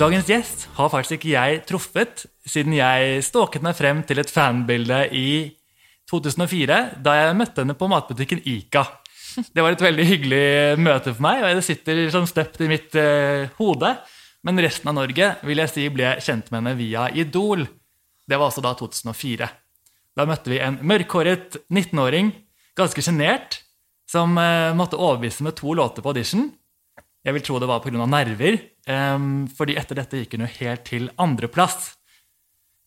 Dagens gjest har faktisk ikke jeg truffet siden jeg stalket meg frem til et fanbilde i 2004, da jeg møtte henne på matbutikken Ica. Det var et veldig hyggelig møte for meg, og det sitter sånn støpt i mitt uh, hode. Men resten av Norge vil jeg si ble kjent med henne via Idol. Det var altså da 2004. Da møtte vi en mørkhåret 19-åring, ganske sjenert, som eh, måtte overbevise med to låter på audition. Jeg vil tro det var pga. nerver, eh, fordi etter dette gikk hun jo helt til andreplass.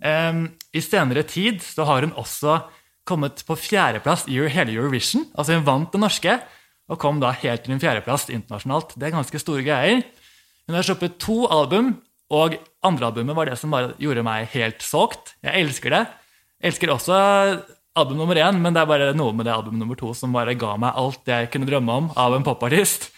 Eh, I senere tid så har hun også kommet på fjerdeplass i hele Eurovision. Altså hun vant det norske og kom da helt til en fjerdeplass internasjonalt. Det er ganske store greier. Hun har sluppet to album, og andrealbumet var det som bare gjorde meg helt solgt. Jeg elsker det. Jeg elsker også album nummer én, men det er bare noe med det album nummer to som bare ga meg alt jeg kunne drømme om av en popartist.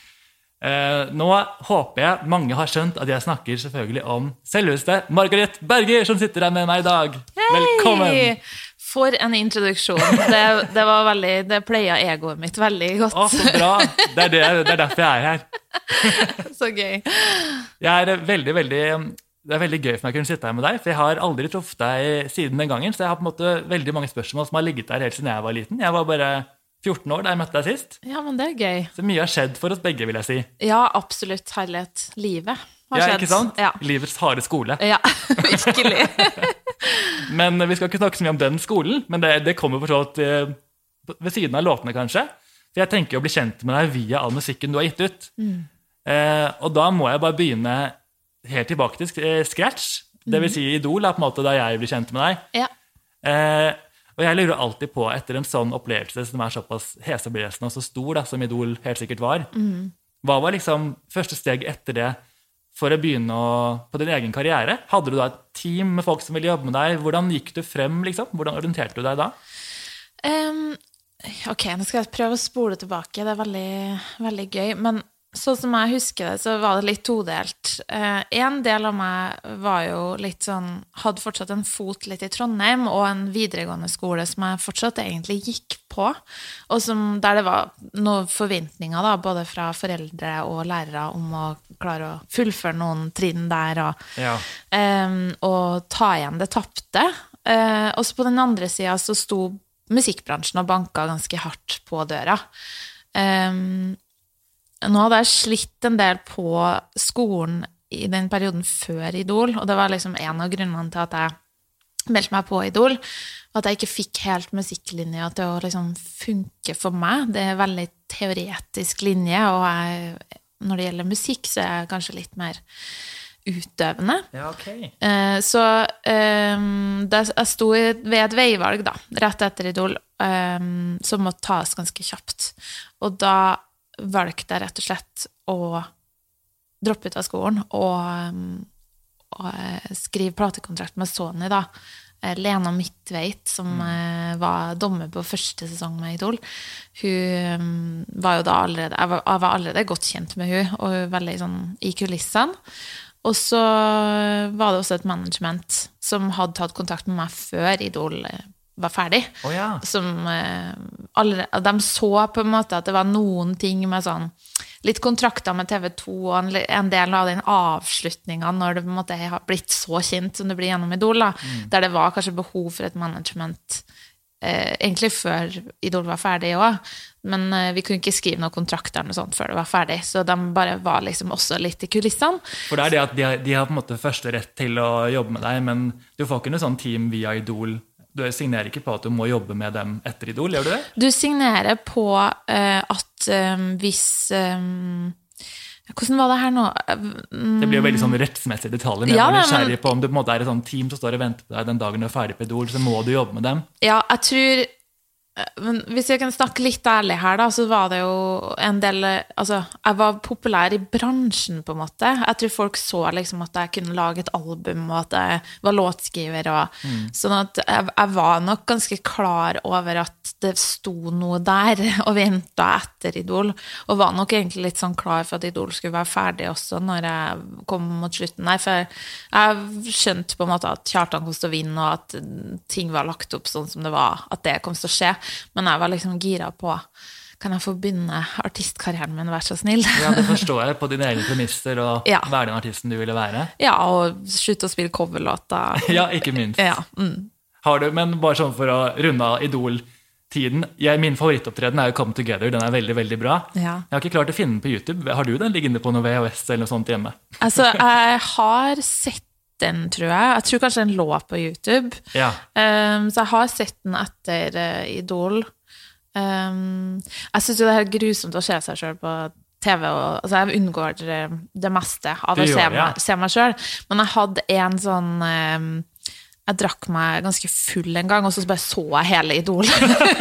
Eh, nå håper jeg mange har skjønt at jeg snakker selvfølgelig om selveste Margaret Berger, som sitter her med meg i dag. Hei! Velkommen! For en introduksjon. Det, det, var veldig, det pleia egoet mitt veldig godt. Å, så bra. Det er, det, det er derfor jeg er her. så gøy. Jeg er veldig, veldig det er veldig gøy for meg å kunne sitte her med deg, for jeg har aldri truffet deg siden den gangen. Så jeg har på en måte veldig mange spørsmål som har ligget der helt siden jeg var liten. Jeg var bare 14 år da jeg møtte deg sist. Ja, men det er gøy. Så mye har skjedd for oss begge, vil jeg si. Ja, absolutt. Herlighet. Livet har ja, skjedd. Ikke sant? Ja. Livets harde skole. Ja, virkelig. men vi skal ikke snakke så mye om den skolen, men det, det kommer for så vidt eh, ved siden av låtene, kanskje. For jeg tenker å bli kjent med deg via all musikken du har gitt ut. Mm. Eh, og da må jeg bare begynne helt tilbake til eh, scratch. Det vil si Idol er på en måte da jeg blir kjent med deg. Ja. Eh, og jeg lurer alltid på, etter en sånn opplevelse som er såpass heseblesende og så stor da, som Idol helt sikkert var, hva var liksom første steg etter det for å begynne å, på din egen karriere? Hadde du da et team med folk som ville jobbe med deg? Hvordan gikk du frem? liksom? Hvordan orienterte du deg da? Um, ok, nå skal jeg prøve å spole tilbake. Det er veldig, veldig gøy. Men sånn som jeg husker det, så var det litt todelt. Eh, en del av meg var jo litt sånn Hadde fortsatt en fot litt i Trondheim, og en videregående skole som jeg fortsatt egentlig gikk på. Og som, der det var noen forventninger, da, både fra foreldre og lærere, om å klare å fullføre noen trinn der. og Ja. um, og ta igjen det tapte. Uh, og så på den andre sida så sto musikkbransjen og banka ganske hardt på døra. Um, nå hadde jeg slitt en del på skolen i den perioden før Idol, og det var liksom en av grunnene til at jeg meldte meg på Idol. At jeg ikke fikk helt musikklinja til å liksom funke for meg. Det er en veldig teoretisk linje, og jeg, når det gjelder musikk, så er jeg kanskje litt mer utøvende. ja, ok. Eh, Så um, jeg sto ved et veivalg, da, rett etter Idol, um, som måtte tas ganske kjapt. Og da valgte jeg rett og slett å droppe ut av skolen og, eh, og eh, skrive platekontrakt med Sony, da. Eh, Lena Midtveit, som mm. var dommer på første sesong med Idol, hun eh, var jo da allerede Jeg var, jeg var allerede godt kjent med hun, og hun veldig sånn i kulissene. Og så var det også et management som hadde tatt kontakt med meg før Idol eh, var ferdig. Oh, ja. Som eh, alle, De så på en måte at det var noen ting med sånn Litt kontrakter med TV 2 og en, del av den avslutninga når det på en måte har blitt så kjent som det blir gjennom Idol, da, der det var kanskje behov for et management eh, egentlig før Idol var ferdig òg. Men eh, vi kunne ikke skrive noen kontrakter eller noe sånt før det var ferdig. Så de bare var liksom også litt i kulissene. For det er det at de har, de har på en måte første rett til å jobbe med deg, men du får ikke noe sånn team via Idol. Du signerer ikke på at du må jobbe med dem etter Idol, gjør du det? Du signerer på uh, at um, hvis um, Hvordan var det her nå? um, Det blir jo veldig sånn rettsmessige detaljer. Men jeg Ja, bare nysgjerrig på om det på en måte er et sånt team som står og venter på deg den dagen du er ferdig på Idol, så må du jobbe med dem. Ja, jeg tror Men hvis jeg kan snakke litt ærlig her, da, så var det jo en del Altså, jeg var populær i bransjen, på en måte. Jeg tror folk så liksom at jeg kunne lage et album, og at jeg var låtskriver. Og, Sånn at jeg, jeg var nok ganske klar over at det sto noe der og venta etter Idol. Og var nok egentlig litt sånn klar for at Idol skulle være ferdig også når jeg kom mot slutten der. For jeg skjønte på en måte at Kjartan kom til å vinne, og at ting var lagt opp sånn som det var. At det kom til å skje. Men jeg var liksom gira på Kan jeg få begynne artistkarrieren min, vær så snill? Ja, Det forstår jeg, på dine egne premisser, og Ja. være den artisten du ville være. Ja, og slutte å spille coverlåter. Ja, ikke minst. Ja, mm. Har du, men bare sånn for å runde av Idol-tiden. Jeg, min favorittopptreden er jo Come Together. Den er veldig veldig bra. Ja. Jeg har ikke klart å finne den på YouTube. Har du den liggende på noe VHS eller noe sånt hjemme? Altså, jeg har sett den, tror jeg. Jeg tror kanskje den lå på YouTube. Ja. Um, så jeg har sett den etter uh, Idol. Um, jeg syns jo det er grusomt å se seg sjøl på TV. Og, altså jeg unngår eh, det meste av Du å se gjør det, ja. meg, se meg sjøl. Men jeg hadde en sånn um, jeg drakk meg ganske full en gang, og så bare så jeg hele Idol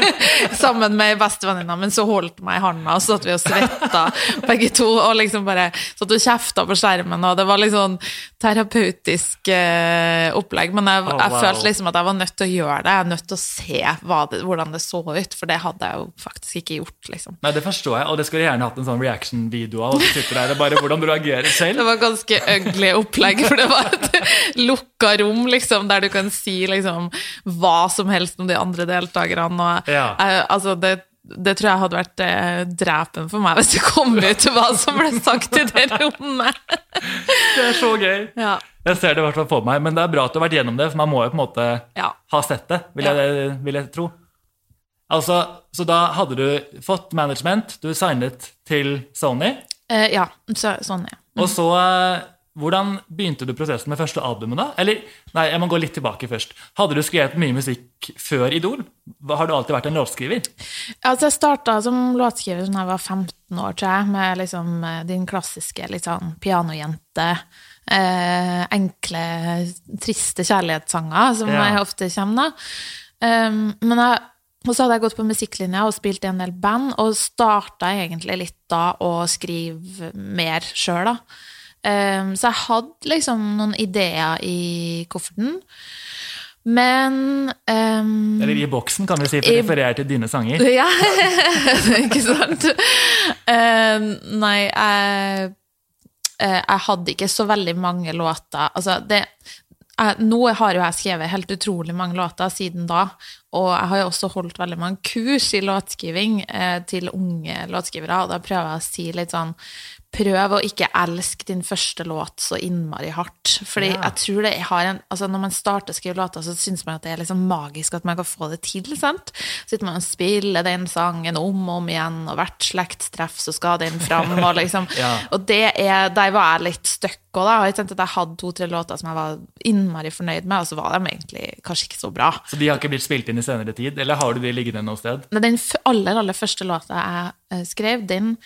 sammen med bestevenninna, men så holdt meg i handa, og så satt vi og svetta begge to, og liksom bare satt og kjefta på skjermen, og det var liksom terapeutisk eh, opplegg. Men jeg, Oh, wow. følte liksom at jeg var nødt til å gjøre det, jeg er nødt til å se det, hvordan det så ut, for det hadde jeg jo faktisk ikke gjort, liksom. Nei, Det forstår jeg, og det skulle jeg gjerne hatt en sånn reaction-video av. Og du sitter der og bare hvordan du reagerer selv. Det var ganske ugly opplegg, for det var et lukka rom liksom, der du kan si liksom, hva som helst om de andre deltakerne. Og, Ja. uh, altså, det, det tror jeg hadde vært eh, drepen for meg hvis det kom ut hva som ble sagt i det rommet. Det er så gøy. Ja. Jeg ser det i hvert fall for meg, men det er bra at du har vært gjennom det, for man må jo på en måte Ja. ha sett det, vil jeg, vil jeg tro. Altså, Så da hadde du fått management, du signet til Sony, Eh, ja, så, Sony. Mm. og så eh, Hvordan begynte du prosessen med første albumet, da? Eller, nei, jeg må gå litt tilbake først. Hadde du skrevet mye musikk før Idol? Har du alltid vært en låtskriver? Altså, jeg starta som låtskriver da jeg var 15 år, tror jeg, med liksom eh, din klassiske litt sånn pianojente. Eh, enkle, triste kjærlighetssanger, som Ja. jeg ofte kommer, da. Um, men jeg, og så hadde jeg gått på musikklinja og spilt i en del band, og starta egentlig litt da å skrive mer sjøl, da. Um, så jeg hadde liksom noen ideer i kofferten. Men um, Eller i boksen, kan vi si, for det refererer til dine sanger. ja, ikke sant? Eh, nei, jeg, eh, jeg hadde ikke så veldig mange låter. Altså, det, jeg, nå har jo jeg skrevet helt utrolig mange låter siden da, og jeg har jo også holdt veldig mange kurs i låtskriving eh, til unge låtskrivere, og da prøver jeg å si litt sånn Prøv å ikke elske din første låt så innmari hardt. Fordi Ja. jeg tror det har en altså Når man starter å skrive låter, så syns man at det er liksom magisk at man kan få det til. sant? Sitter man og spiller den sangen om og om igjen, og hvert slektstreff så skal den fram. Og liksom Ja. Og det er, der var jeg litt stuck òg, da. Jeg tenkte at jeg hadde to-tre låter som jeg var innmari fornøyd med, og så var de egentlig kanskje ikke så bra. Så de har ikke blitt spilt inn i senere tid? Eller har du de liggende noe sted? Nei, den aller, aller første låta jeg eh, skrev, den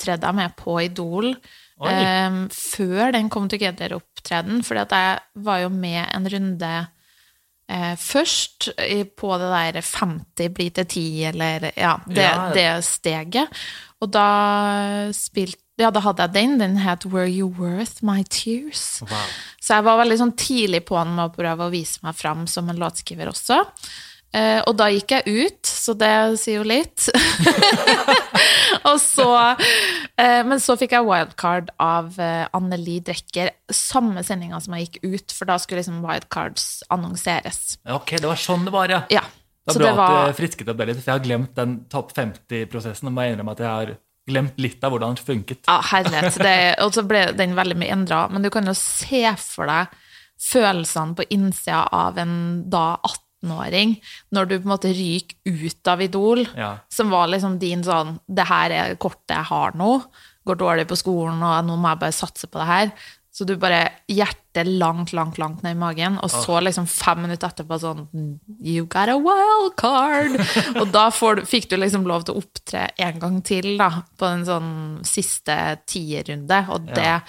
opptredde jeg med på Idol um, før den Come Together-opptreden, fordi at jeg var jo med en runde uh, først på det der 50 blir til 10, eller ja, det, Ja. det steget. Og da spilte ja, da hadde jeg den. Den het Were You Worth My Tears? Wow. Så jeg var veldig sånn tidlig på den med å prøve å vise meg fram som en låtskriver også. Eh, og da gikk jeg ut, så det sier jo litt. og så eh, Men så fikk jeg wildcard av eh, Anneli Drekker, samme sendinga som jeg gikk ut, for da skulle liksom wildcards annonseres. Ok, det var sånn det var, ja. Ja. Det Så var bra det var at du frisket opp det litt, for jeg har glemt den topp 50-prosessen. Og må jeg innrømme at jeg har glemt litt av hvordan den funket. Ja, herlighet. Det, og så ble den veldig mye endra. Men du kan jo se for deg følelsene på innsida av en da 18-åring, når du på en måte ryker ut av Idol, Ja. som var liksom din sånn Det her er kortet jeg har nå. Går dårlig på skolen, og nå må jeg bare satse på det her. Så du bare Hjertet langt, langt, langt ned i magen, og så liksom fem minutter etterpå sånn You got a wild card! og da får du, fikk du liksom lov til å opptre en gang til, da, på en sånn siste tierrunde, og det, Ja.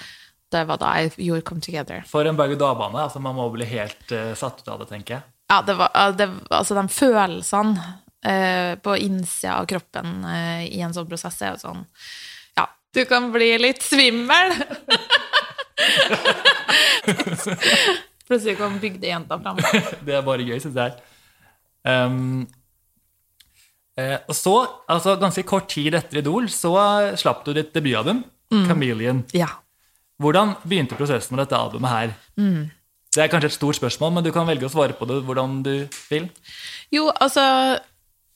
det var da jeg gjorde Come Together. For en berg-og-dal-bane. Altså, man må bli helt uh, satt ut av det, tenker jeg. Ja, det var, det, altså de følelsene eh, på innsida av kroppen eh, i en sånn prosess, er jo sånn Ja, du kan bli litt svimmel. Plutselig kom bygdejenta fram. Det er bare gøy, syns jeg. Um, eh, og så, altså ganske kort tid etter Idol, så slapp du ditt debutalbum, 'Chameleon'. Ja. Hvordan begynte prosessen med dette albumet her? Det er kanskje et stort spørsmål, men du kan velge å svare på det hvordan du vil. Jo, altså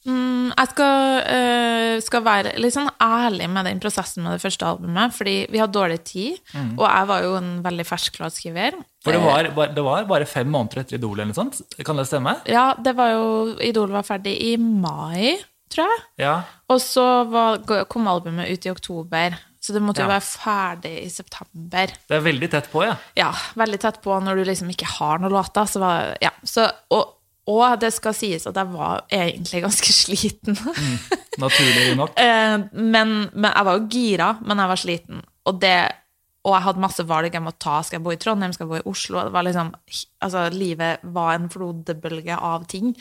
mm, Jeg skal, eh, skal være litt sånn ærlig med den prosessen med det første albumet, fordi vi hadde dårlig tid, og jeg var jo en veldig fersk låtskriver. For det var, bare- det var bare fem måneder etter Idol, eller noe sånt. Kan det stemme? Ja, det var jo Idol var ferdig i mai, tror jeg. Ja. Og så var, kom albumet ut i oktober, så det måtte jo Ja. være ferdig i september. Det er veldig tett på, ja. Ja, veldig tett på når du liksom ikke har noen låter. Så var, ja. så, og, og det skal sies at jeg var egentlig ganske sliten. Naturlig nok. Eh, men, men jeg var jo gira, men jeg var sliten. Og, det, og jeg hadde masse valg jeg måtte ta. Skal jeg bo i Trondheim, skal jeg bo i Oslo? Det var liksom, altså, livet var en flodbølge av ting.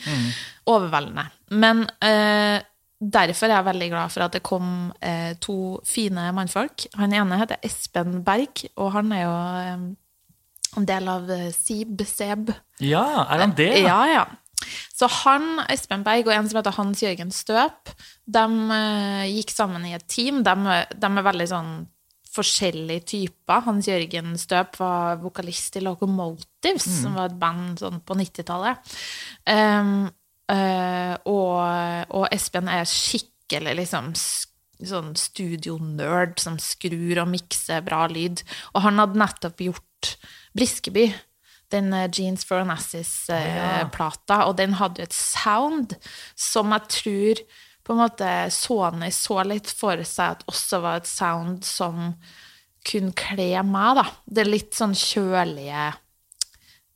Overveldende. Men eh, derfor er jeg veldig glad for at det kom eh, to fine mannfolk. Han ene heter Espen Berg, og han er jo eh, en del av eh, SIB, SEB. Ja, er han det? Ja, ja. Så han, Espen Berg og en som heter Hans Jørgen Støp, de eh, gikk sammen i et team. De, de er veldig sånn forskjellige typer. Hans Jørgen Støp var vokalist i Locomotives, som var et band sånn på 90-tallet. Um, eh, og, og Espen er skikkelig liksom sånn studionerd som skrur og mikser bra lyd. Og han hadde nettopp gjort Briskeby, den eh, Jeans for Anassis-plata, og den hadde jo et sound som jeg tror på en måte Sony så litt for seg at også var et sound som kunne kle meg, da. Det litt sånn kjølige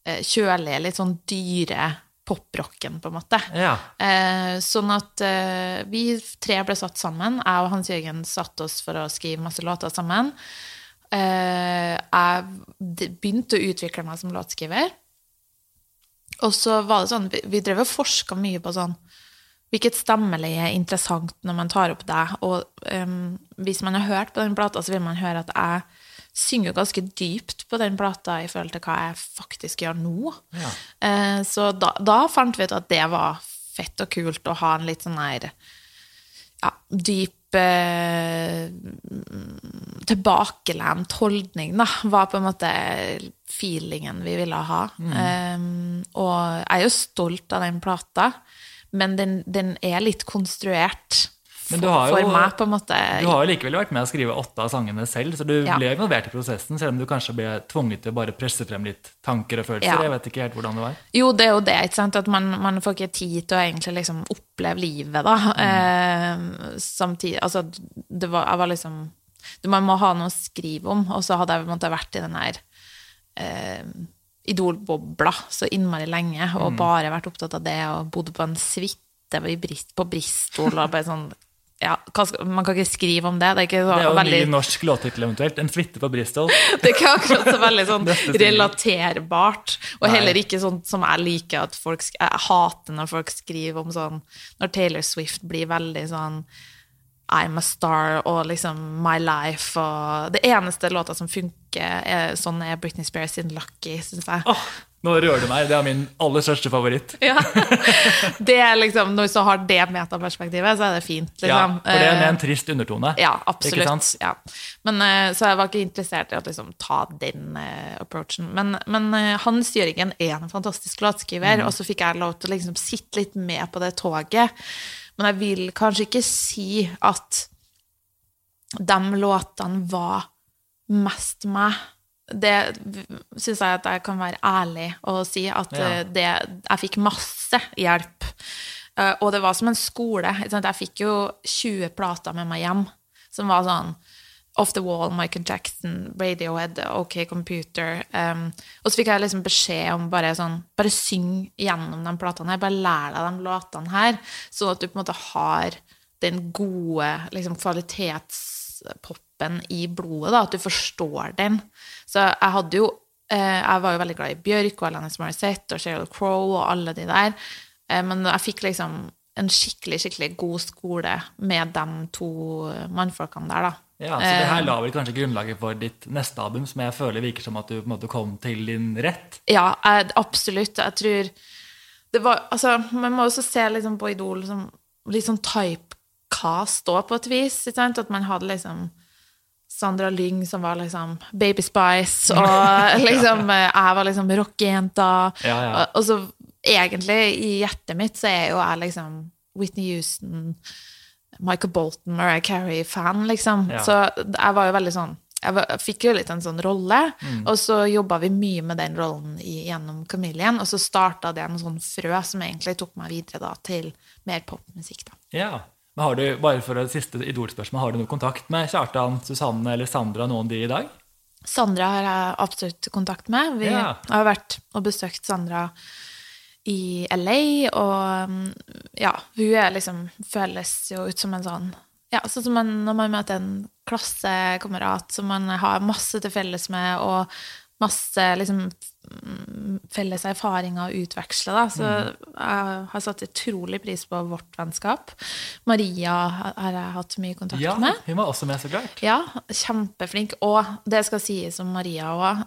eh, Kjølige, litt sånn dyre poprocken, på en måte. Ja. Eh, sånn at eh, vi tre ble satt sammen. Jeg og Hans Jørgen satte oss for å skrive masse låter sammen. Eh, jeg begynte å utvikle meg som låtskriver. Og så var det sånn, vi, vi drev og forska mye på sånn Hvilket stemmeleie er interessant når man tar opp det. Og um, hvis man har hørt på den plata, så vil man høre at jeg synger ganske dypt på den plata i forhold til hva jeg faktisk gjør nå. Ja. Eh, så da, da fant vi ut at det var fett og kult å ha en litt sånn her ja, dyp eh, tilbakelent holdning, da, var på en måte feelingen vi ville ha. Eh, og jeg er jo stolt av den plata, men den, den er litt konstruert for, jo- for meg, på en måte. Du har jo likevel vært med å skrive åtte av sangene selv, så du Ja. ble involvert i prosessen, selv om du kanskje ble tvunget til å bare presse frem litt tanker og følelser. Ja. Jeg vet ikke helt hvordan det var. Jo, det er jo det, ikke sant? at man, man får ikke tid til å egentlig liksom oppleve livet, da. Eh, samtidig, altså, det var, jeg var liksom Man må ha noe å skrive om, og så hadde jeg måtte, vært i den her eh, idolbobla så innmari lenge, og bare vært opptatt av det, og bodd på en suite i Brist- på Bristol, og bare sånn ja, Man kan ikke skrive om det. Det er ikke så Det er jo en veldig ny norsk låttittel eventuelt. En suite på Bristol. det er ikke akkurat så veldig sånn relaterbart. Og Nei. heller ikke sånn som jeg liker at folk sk- Jeg hater når folk skriver om sånn Når Taylor Swift blir veldig sånn I'm a star og liksom My Life og Det eneste låta som funker er, sånn, er Britney Spears sin Lucky, syns jeg. Oh, nå rører du meg. Det er min aller største favoritt. Ja. Det er liksom, Når du så har det metaperspektivet, så er det fint. Ja, Liksom. for det er med Eh, en trist undertone. Ja, absolutt. Ja. Men, eh, så jeg var ikke interessert i å liksom, ta den uh, approachen. Men, men eh, Hans Jørgen er en fantastisk låtskriver, og så fikk jeg lov til å liksom, sitte litt med på det toget. Men jeg vil kanskje ikke si at de låtene var mest meg. Det syns jeg at jeg kan være ærlig og si, at Ja. eh, det, jeg fikk masse hjelp. Eh, Og det var som en skole. Jeg fikk jo 20 plater med meg hjem, som var sånn Off the Wall, Michael Jackson, Radiohead, OK Computer. Um, og så fikk jeg liksom beskjed om bare sånn Bare syng gjennom de platene her. Bare lær deg de låtene her, sånn at du på en måte har den gode liksom, kvalitetspoppen i blodet, da, at du forstår den. Så jeg hadde jo eh, Jeg var jo veldig glad i Bjørk og Alanis Morissette og Sheryl Crow og alle de der, eh, men jeg fikk liksom en skikkelig, skikkelig god skole med de to mannfolkene der, da. Ja, Så det Eh. her la vel kanskje grunnlaget for ditt neste album, som jeg føler virker som at du på en måte kom til din rett? Ja, absolutt. Jeg tror det var, altså, Man må også se liksom på Idol som litt sånn typecast òg, på et vis. At man hadde liksom Sandra Lyng som var liksom Baby Spice, og liksom eh, jeg var liksom rockejenta. Ja, ja. Og, og så egentlig, i hjertet mitt, så er jo jeg liksom Whitney Houston, Michael Bolton, Mariah Carey-fan, liksom. Ja. Så jeg var jo veldig sånn jeg, var, jeg fikk jo litt en sånn rolle, Mm. og så jobba vi mye med den rollen i, gjennom Chameleon, og så starta det en sånn frø som egentlig tok meg videre da til mer popmusikk, da. Ja. Men har du, bare for det siste Idol-spørsmål, har du noe kontakt med Kjartan, Susanne eller Sandra, noen av de i dag? Sandra har jeg absolutt kontakt med. Vi Ja. har vært og besøkt Sandra i LA, og mm, ja, hun er liksom Føles jo ut som en sånn Ja, sånn som man, når man møter en klassekamerat som man har masse til felles med, og masse liksom mm, felles erfaringer å utveksle, da. Så jeg har satt utrolig pris på vårt vennskap. Maria har jeg hatt mye kontakt Ja, med. hun var også med, så klart. Ja, kjempeflink. Og det skal sies om Maria òg,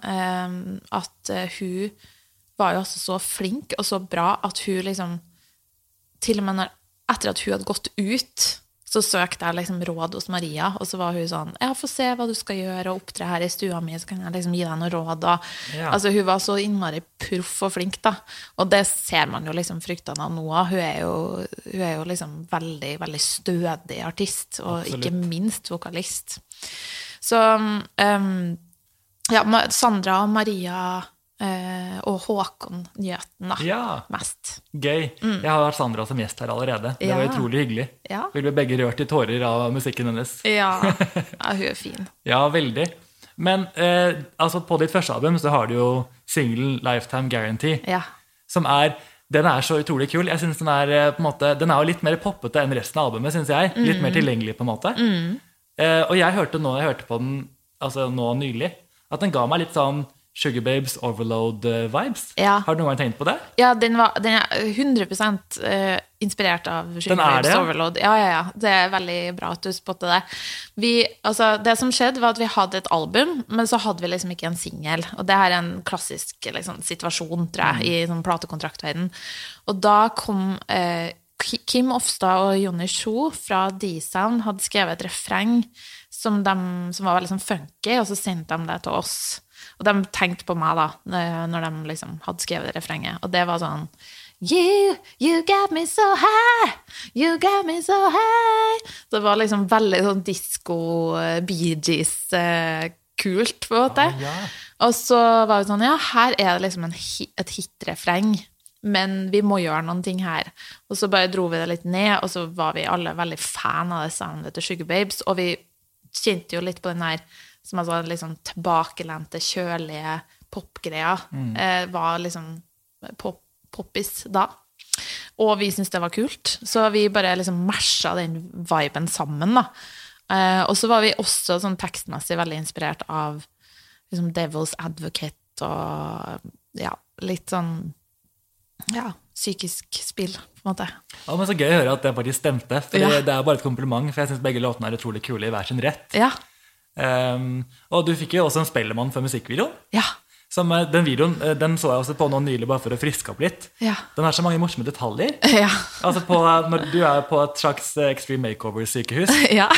at eh, hun var jo også så flink og så bra at hun liksom Til og med når, etter at hun hadde gått ut, så søkte jeg liksom råd hos Maria, og så var hun sånn Ja, få se hva du skal gjøre, og opptre her i stua mi, så kan jeg liksom gi deg noen råd. Og, Ja. Altså, hun var så innmari proff og flink, da. Og det ser man jo liksom fruktene av nå av. Hun, hun er jo liksom veldig, veldig stødig artist, og Absolutt. ikke minst vokalist. Så um, ja, Sandra og Maria eh, og Håkon Njøten, da. Ja, Mest. gøy. Jeg har Sandra som gjest her allerede. Det var Mm. Utrolig hyggelig. Ja. Vi ble begge rørt i tårer av musikken hennes. Ja. ja, hun er fin. Ja, veldig. Men eh, altså på ditt første album så har du jo singelen 'Lifetime Guarantee', Ja. som er den er så utrolig kul. Jeg synes Den er eh, på en måte, den er jo litt mer poppete enn resten av albumet. Synes jeg. Litt Mm. mer tilgjengelig, på en måte. Eh, og jeg hørte nå, jeg hørte på den altså nå nylig, at den ga meg litt sånn Sugar Babes Overload-vibes. Ja. Har du noen gang tenkt på det? Ja, den, var, den er 100 eh, inspirert av Sugar Babes det, ja? Overload. Ja, ja, ja. Det er veldig bra at du spotter det. Vi, altså, det som skjedde, var at vi hadde et album, men så hadde vi liksom ikke en singel. Og det her er en klassisk liksom, situasjon, tror jeg, i sånn platekontraktverden. Og da kom eh, Kim Ofstad og Jonny Sjo fra D-Sound hadde skrevet et refreng som, de, som var veldig sånn funky, og så sendte de det til oss. Og de tenkte på meg, da, eh, når de liksom hadde skrevet refrenget. Og det var sånn You, you got me so high, you got me so high. Så det var liksom veldig sånn disko, eh, Gees-kult, på en måte. Ah, ja. Og så var vi sånn, ja, her er det liksom en, hi- et hitrefreng, men vi må gjøre noen ting her. Og så bare dro vi det litt ned, og så var vi alle veldig fan av det soundet til Sugar Babes, og vi kjente jo litt på den der, som er sånn sånn tilbakelente, kjølige popgreier eh, var liksom pop, poppis da. Og vi syntes det var kult, så vi bare liksom masha den viben sammen, da. Eh, og så var vi også sånn tekstmessig veldig inspirert av liksom Devil's Advocate og ja, litt sånn ja, psykisk spill, på en måte. Ja, men Så gøy å høre at det faktisk stemte. For Ja. Det er bare et kompliment, for jeg syns begge låtene er utrolig kule i hver sin rett. Ja. Um, og du fikk jo også en Spellemann for musikkvideoen. Ja. Som, eh, den videoen eh, den så jeg også på nå nylig, bare for å friske opp litt. Ja. Den har så mange morsomme detaljer. Ja. Altså på, Når du er på et slags eh, Extreme Makeover-sykehus ja.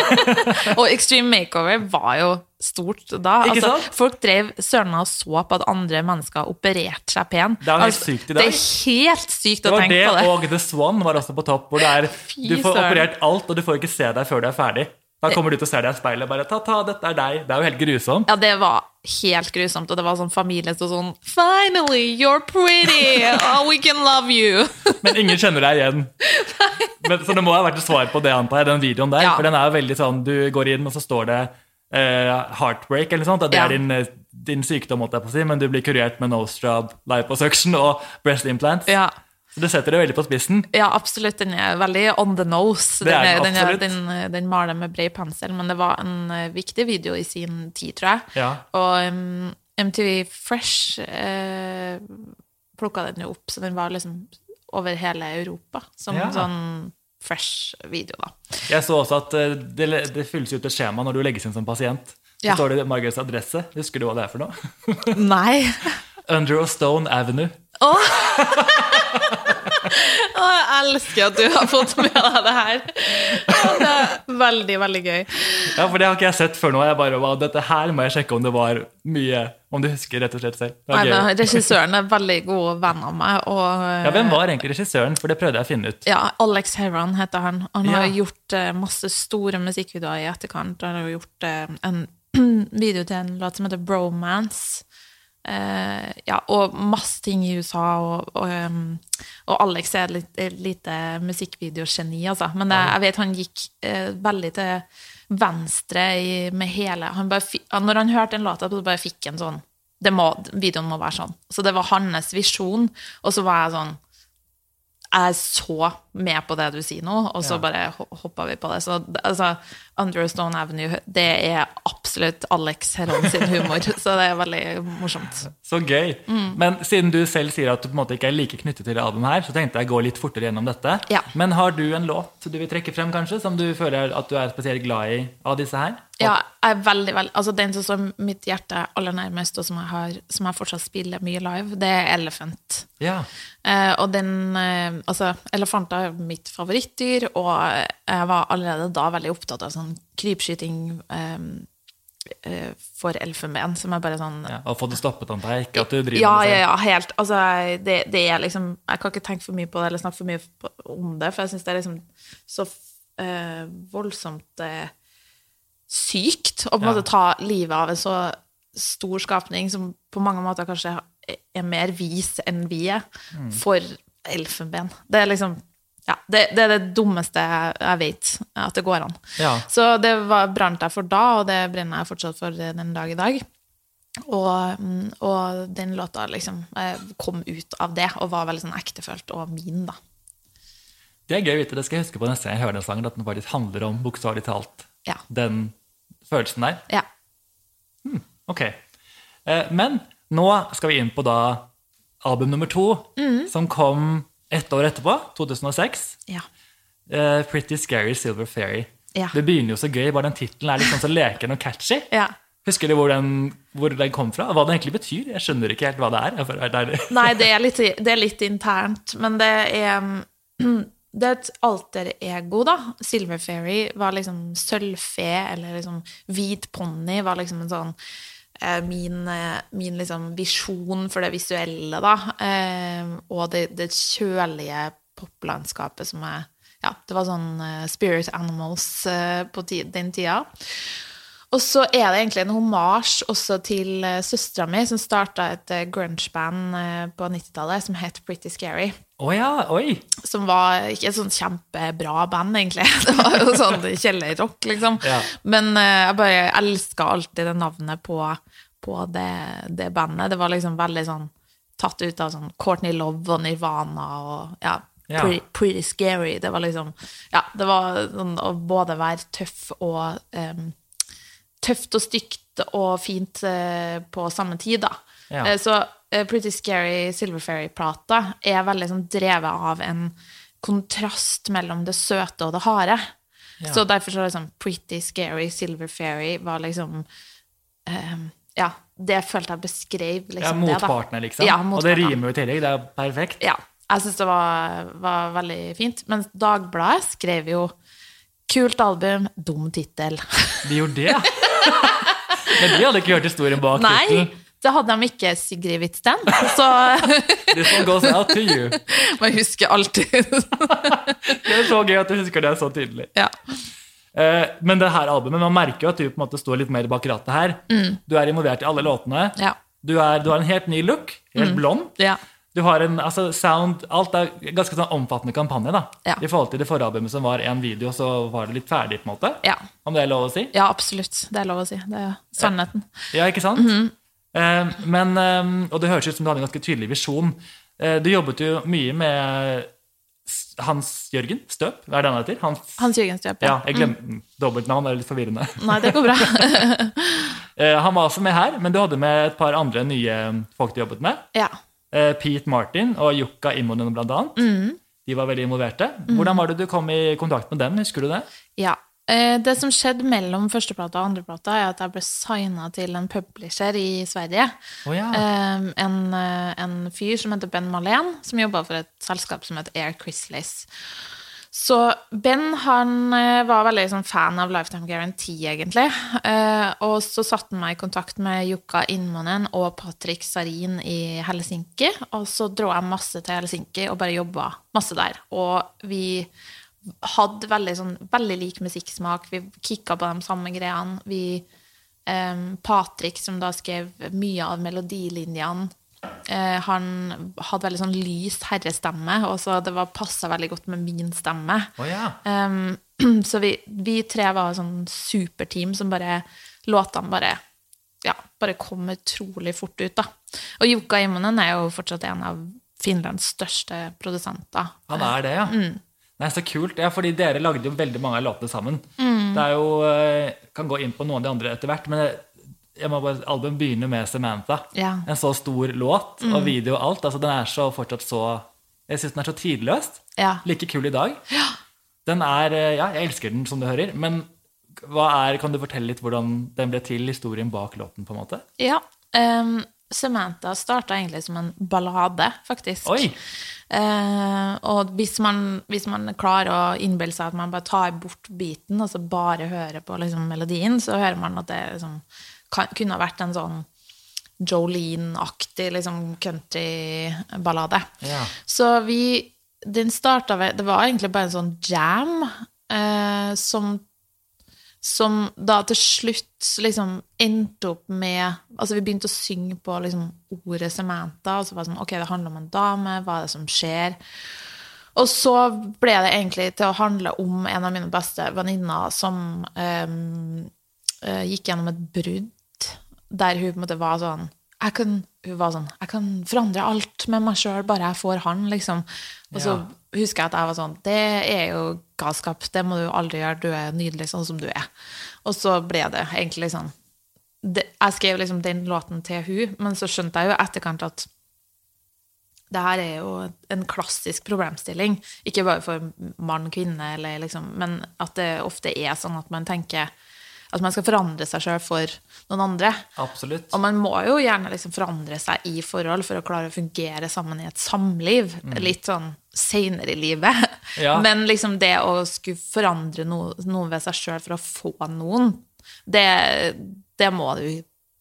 og Extreme Makeover var jo stort da. Altså, folk drev søren meg og så på at andre mennesker opererte seg pen. Det er helt Altså, sykt i dag. Det er helt sykt Det å tenke det, på det. og The Swan var også på topp. Hvor er, du får operert alt, og du får ikke se deg før du er ferdig. Da kommer du til å se deg i speilet og bare ta, ta, dette er deg. Det er jo helt grusomt. Ja, det var helt grusomt, og det var sånn familie som sånn Finally, you're pretty! Oh, we can love you! Men ingen kjenner deg igjen. Men, så det må ha vært et svar på det, antar jeg, den videoen der. Ja. For den er jo veldig sånn, du går inn, og så står det uh, heartbreak eller noe sånt. at Det Ja. er din, eh, din sykdom, måtte jeg på å si, men du blir kurert med nostrad liposuction og breast implants. Ja. Så du setter det veldig på spissen. Ja, absolutt. Den er veldig on the nose. Det er Den, den er, absolutt. den, den, den maler med bred pensel, men det var en eh, viktig video i sin tid, tror jeg. Ja. Og um, MTV Fresh eh, plukka den jo opp, så den var liksom over hele Europa. Som Ja. sånn fresh video, da. Jeg så også at eh, det, det fylles ut et skjema når du legges inn som pasient. Så Ja. står det Margarets adresse. Husker du hva det er for noe? Nei. Under a Stone Avenue. Jeg elsker at du har fått med deg det her. Det er veldig, veldig gøy. Ja, for det har ikke jeg sett før nå. Jeg bare, wow, dette her må jeg sjekke om det var mye Om du husker rett og slett selv. Nei, men Regissøren er veldig god venn av meg. Og, Ja, Hvem var egentlig regissøren? For det prøvde jeg å finne ut. Ja, Alex Heron heter han. Han har Ja. gjort eh, masse store musikkvideoer i etterkant. Han har gjort eh, en video til en låt som heter Bromance. Eh, ja, og masse ting i USA. Og, og, um, og Alex er et et lite musikkvideogeni, altså. Men det, jeg vet han gikk uh, veldig til venstre i, med hele han bare, Når han hørte en låta, så bare fikk han sånn det må, Videoen må være sånn. Så det var hans visjon. Og så var jeg sånn jeg så med på det du sier nå, og så Ja. bare ho- hoppa vi på det. Så altså, Stone Avenue, det er absolutt Alex Heron sin humor, så det er veldig morsomt. Så gøy. Mm. Men siden du selv sier at du på en måte ikke er like knyttet til det albumet her, så tenkte jeg å gå litt fortere gjennom dette. Ja. Men har du en låt du vil trekke frem, kanskje, som du føler at du er spesielt glad i av disse her? Ja, jeg er veldig, veldig, altså Den som står mitt hjerte aller nærmest, og som jeg, har, som jeg fortsatt spiller mye live, det er Elephant. Ja. Eh, og den eh, Altså, elefanter er mitt favorittdyr, og jeg var allerede da veldig opptatt av sånn krypskyting eh, for elfenben, som er bare sånn ja. Og få det stoppet, antar jeg. Ikke at du driver ja, med det ja, ja, helt. Altså, det, det er liksom Jeg kan ikke tenke for mye på det eller snakke for mye på, om det, for jeg syns det er liksom så eh, voldsomt eh, sykt å på en måte ta livet av en så stor skapning som på mange måter kanskje er mer vis enn vi er, Mm. for elfenben. Det er liksom ja, det, det er det dummeste jeg, jeg vet at det går an. Ja. Så det var, brant jeg for da, og det brenner jeg fortsatt for den dag i dag. Og, og den låta liksom eh, kom ut av det, og var veldig sånn ektefølt og min, da. Det er gøy å vite. Det skal jeg huske på neste gang jeg hører den sangen, at den faktisk handler om, bokstavelig talt, Ja. den følelsen der. ja. Ok. Eh, Men nå skal vi inn på da album nummer to, Mm. som kom ett år etterpå, 2006. Ja. uh, Pretty Scary Silver Fairy. Ja. Det begynner jo så gøy, bare den tittelen er litt sånn så leken og catchy. ja. Husker du hvor den, hvor den kom fra? Hva den egentlig betyr? Jeg skjønner ikke helt hva det er. helt. Nei, det er, litt, det er litt internt, men det er Det er et alter ego, da. Silver Fairy var liksom sølvfe, eller liksom hvit ponni var liksom en sånn Min, eh, min liksom visjon for det visuelle, da. Eh, og det, det kjølige poplandskapet som er Ja, det var sånn eh, Spirit Animals eh, på den tida. Og så er det egentlig en homasj også til søstera mi, som starta et grunge-band eh, på 90-tallet som het Pretty Scary. Å ja, oi! Som var ikke et sånn kjempebra band, egentlig. Det var jo sånn kjellerrock, liksom. Ja. Men eh, jeg bare elska alltid det navnet på, på det, det bandet. Det var liksom veldig sånn tatt ut av sånn Courtney Love og Nirvana og ja. Ja. Pretty, pretty scary. Det var liksom Ja, det var sånn å både være tøff og um, Tøft og stygt og fint uh, på samme tid, da. Ja. Eh, så Pretty Scary Silver Fairy-plata er veldig sånn drevet av en kontrast mellom det søte og det harde. Ja. Så derfor så sånn Pretty Scary Silver Fairy var liksom eh, Ja, det følte jeg beskrev Ja, liksom det, da. Motpartene, liksom. Ja, og det motpartene. rimer jo i tillegg. Det er perfekt. Ja, jeg syns det var, var veldig fint. Mens Dagbladet skrev jo 'Kult album, dum tittel'. De gjorde det. Men de hadde ikke hørt historien bak tittelen. Det hadde de ikke, Sigrid Hvitsten. Så This one goes out to you. man husker alltid. Det er så gøy at du husker det så tydelig. ja. Eh, Men det her albumet, man merker jo at du på en måte står litt mer bak rattet her. Du er involvert i alle låtene. Ja. Du, er, du har en helt ny look, helt blond. ja. Du har en altså, sound Alt er ganske sånn omfattende kampanje. da. Ja. I forhold til det forrige albumet som var én video, så var det litt ferdig. på en måte. Ja. Om det er lov å si? ja, absolutt. Det er lov å si. Det er sannheten. Ja, ikke sant? Eh, men, eh, Og det høres ut som du hadde en ganske tydelig visjon. Eh, du jobbet jo mye med Hans Jørgen Støp, hva er det han heter? Hans, Hans Jørgen Støp, ja, jeg glemte mm. Dobbeltnavn er litt forvirrende. Nei, det går bra. Eh, han var også med her, men du hadde med et par andre nye folk du jobbet med. ja. Eh, Pete Martin og Jukka Immonen blant annet. Mm. De var veldig involverte. Hvordan var det du kom i kontakt med dem? Husker du det? Ja. Eh, Det som skjedde mellom førsteplata og andreplata, er at jeg ble signa til en publisher i Sverige. Oh, ja. En, eh, en fyr som heter Ben Malén, som jobba for et selskap som heter Air Chrisleys. Så Ben han eh, var veldig sånn, fan av Lifetime Guarantee, egentlig. Og så satte han meg i kontakt med Jukka Innmonen og Patrick Sarin i Helsinki. Og så dro jeg masse til Helsinki og bare jobba masse der. Og vi hadde veldig, sånn, veldig lik musikksmak. Vi kicka på de samme greiene. Vi, eh, Patrick, som da skrev mye av melodilinjene, eh, han hadde veldig sånn lys herrestemme, og så det var passa veldig godt med min stemme. Oh, ja. Um, så vi, vi tre var sånn superteam som bare Låtene bare ja, bare kom utrolig fort ut, da. Og Jukka Immonen er jo fortsatt en av Finlands største produsenter. Han er det, ja. Mm. Nei, Så kult. Ja, fordi dere lagde jo veldig mange av låtene sammen. Mm. Det er jo eh, Kan gå inn på noen av de andre etter hvert, men jeg må bare, albumet begynner med Samantha. Ja. Mm. En så stor låt og video og alt. altså Den er så fortsatt så Jeg syns den er så tidløst. Ja. Like kul i dag. Ja. Den er eh, Ja, jeg elsker den, som du hører. Men hva er, kan du fortelle litt hvordan den ble til, historien bak låten? på en måte? ja. Um, Samantha starta egentlig som en ballade, faktisk. Oi! Eh, og hvis man, hvis man klarer å innbille seg at man bare tar bort beaten, altså bare hører på liksom, melodien, så hører man at det liksom, kan, kunne ha vært en sånn Jolene-aktig liksom, countryballade. Ja. Så vi Den starta ved Det var egentlig bare en sånn jam eh, som som da til slutt liksom endte opp med Altså, vi begynte å synge på liksom ordet Samantha, og så var det sånn Ok, det handler om en dame, hva er det som skjer? Og så ble det egentlig til å handle om en av mine beste venninner som um, uh, gikk gjennom et brudd, der hun på en måte var sånn jeg kan, Hun var sånn Jeg kan forandre alt med meg sjøl, bare jeg får han, liksom. Og så Ja. Husker jeg at jeg var sånn Det er jo galskap. Det må du aldri gjøre. Du er nydelig sånn som du er. Og så ble det egentlig sånn det, Jeg skrev liksom den låten til hun, men så skjønte jeg jo etterkant at det her er jo en klassisk problemstilling. Ikke bare for mann, kvinne, liksom, men at det ofte er sånn at man tenker at man skal forandre seg sjøl for noen andre. Absolutt. Og man må jo gjerne liksom forandre seg i forhold for å klare å fungere sammen i et samliv. Litt sånn seinere i livet. Ja. Men liksom det å skulle forandre noe, noe ved seg sjøl for å få noen, det, det må du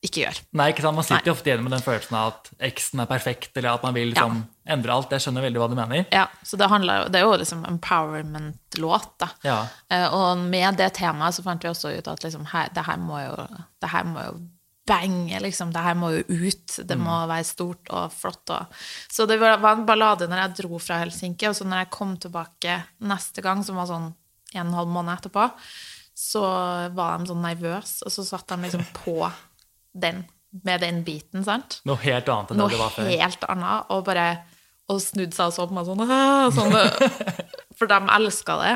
ikke gjør. Nei, ikke sant? Man sitter jo ofte igjen med den følelsen av at eksen er perfekt, eller at man vil liksom endre alt. Jeg skjønner veldig hva du mener. Ja, så det, handler, det er jo liksom empowerment-låt, da. Ja. Eh, Og med det temaet så fant vi også ut at liksom, her, det, her må jo, det her må jo bange, liksom. Det her må jo ut. Det må være stort og flott. Og. Så det var, var en ballade når jeg dro fra Helsinki, og så når jeg kom tilbake neste gang, som var sånn en og en halv måned etterpå, så var de sånn nervøse, og så satt de liksom på den, med den biten, sant? Noe helt annet enn noe det det var før. Noe helt annet, og bare og snudde seg og så på meg sånn, sånn For de elska det.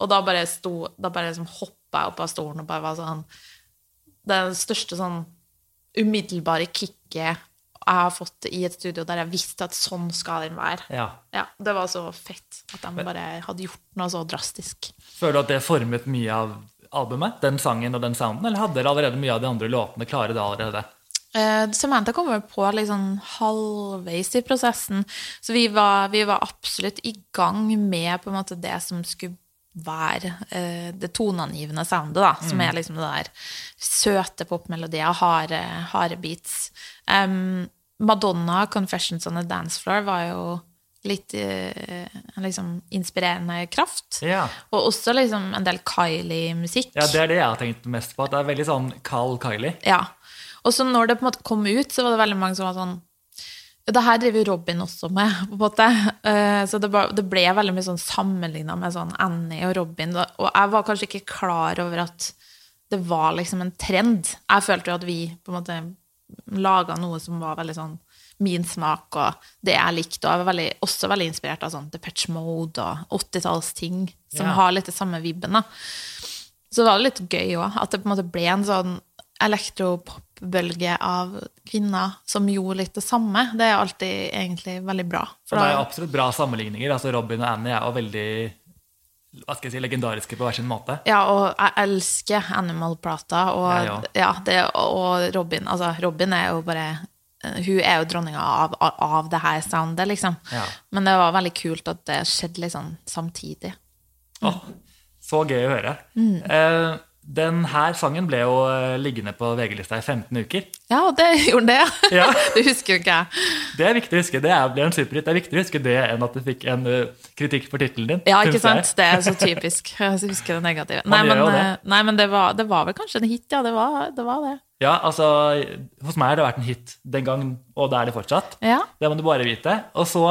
Og da bare sto Da bare liksom hoppa jeg opp av stolen og bare var sånn det største sånn umiddelbare kicket jeg har fått i et studio der jeg visste at sånn skal den være. Ja. Ja, Det var så fett at de bare hadde gjort noe så drastisk. Føler du at det formet mye av albumet? Den sangen og den sounden? Eller hadde dere allerede mye av de andre låtene klare da allerede? Uh, Samantha kom vel på sånn halvveis i prosessen, så vi var, vi var absolutt i gang med på en måte det som skulle være uh, det toneangivende soundet, da, som er liksom det der søte popmelodier, harde, harde beats. Um, Madonna, 'Confessions on a Dance Floor', var jo litt eh, liksom inspirerende kraft. Ja. Og også liksom en del Kylie-musikk. ja, det er det jeg har tenkt mest på. Det er veldig sånn kald Kylie. Ja. Og så når det på en måte kom ut, så var det veldig mange som var sånn Det her driver Robin også med, på en måte. Eh, Så det, ble veldig mye sånn sammenligna med sånn Annie og Robin. Og jeg var kanskje ikke klar over at det var liksom en trend. Jeg følte jo at vi på en måte laga noe som var veldig sånn min smak og det jeg likte. Og jeg var veldig, også veldig inspirert av sånn Depeche Mode og 80-tallsting som Ja. har litt det samme vibben. da. Så var det litt gøy òg, at det på en måte ble en sånn elektropopbølge av kvinner som gjorde litt det samme. Det er alltid egentlig veldig bra. For det er absolutt bra sammenligninger. altså Robin og Annie er jo veldig hva skal jeg si, legendariske på hver sin måte. Ja, og jeg elsker Animal-plata. Og, ja, og Robin altså Robin er jo bare Hun er jo dronninga av, av det her soundet, liksom. Ja. Men det var veldig kult at det skjedde litt sånn samtidig. Åh, så gøy å høre. Eh, den her sangen ble jo eh, liggende på VG-lista i 15 uker. Ja, det gjorde den det. Ja. det husker jo ikke jeg. Det er viktig å huske. Det ble en superhit. Det er viktig å huske det enn at du fikk en eh, kritikk for tittelen din. Ja, ikke jeg. sant? Det er så typisk. Jeg husker det negative. Nei, men, det. eh, nei, men det, var, det var vel kanskje en hit, ja. Det var det. Var det. Ja, altså, Hos meg har det vært en hit den gangen, og det er det fortsatt. Ja. Det må du bare vite. Og så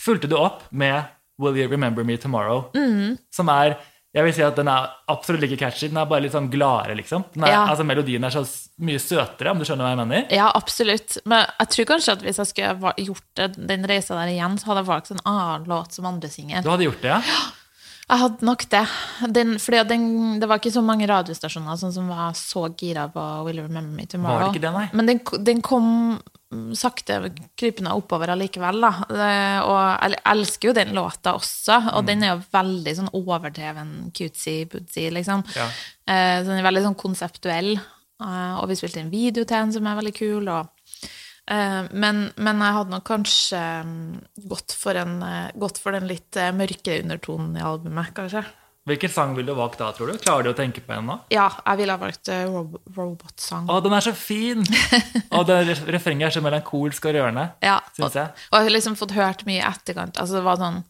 fulgte du opp med Will You Remember Me Tomorrow, Mm. som er jeg vil si at Den er absolutt like catchy. Den er bare litt sånn gladere, liksom. Er, Ja. altså Melodien er så mye søtere, om du skjønner hva jeg mener. ja, absolutt. Men jeg tror kanskje at hvis jeg skulle gjort det, den reisa der igjen, så hadde jeg valgt en annen låt som andre singer. Du hadde gjort det, ja? Jeg hadde nok det. Den, fordi den, det var ikke så mange radiostasjoner sånn som var så gira på Will You Remember Me Tomorrow. Var det ikke det, nei? Men den, den kom sakte krypende oppover allikevel, da. Og jeg elsker jo den låta også, og Mm. den er jo veldig sånn overdreven cutesy-putsy, liksom. Ja. Eh, så den er veldig sånn konseptuell. Eh, og vi spilte en video til den som er veldig kul. Og, eh, men, men jeg hadde nok kanskje mm, gått for, en, gått for den litt mørkere undertonen i albumet, kanskje. Hvilken sang ville du valgt da, tror du? Klarer du å tenke på en nå? Ja, jeg ville ha valgt uh, Rob Robotsang. Å, den er så fin! Og det ref- refrenget er så melankolsk og rørende, Ja, syns og, jeg. og jeg har liksom fått hørt mye i etterkant. Altså, det var sånn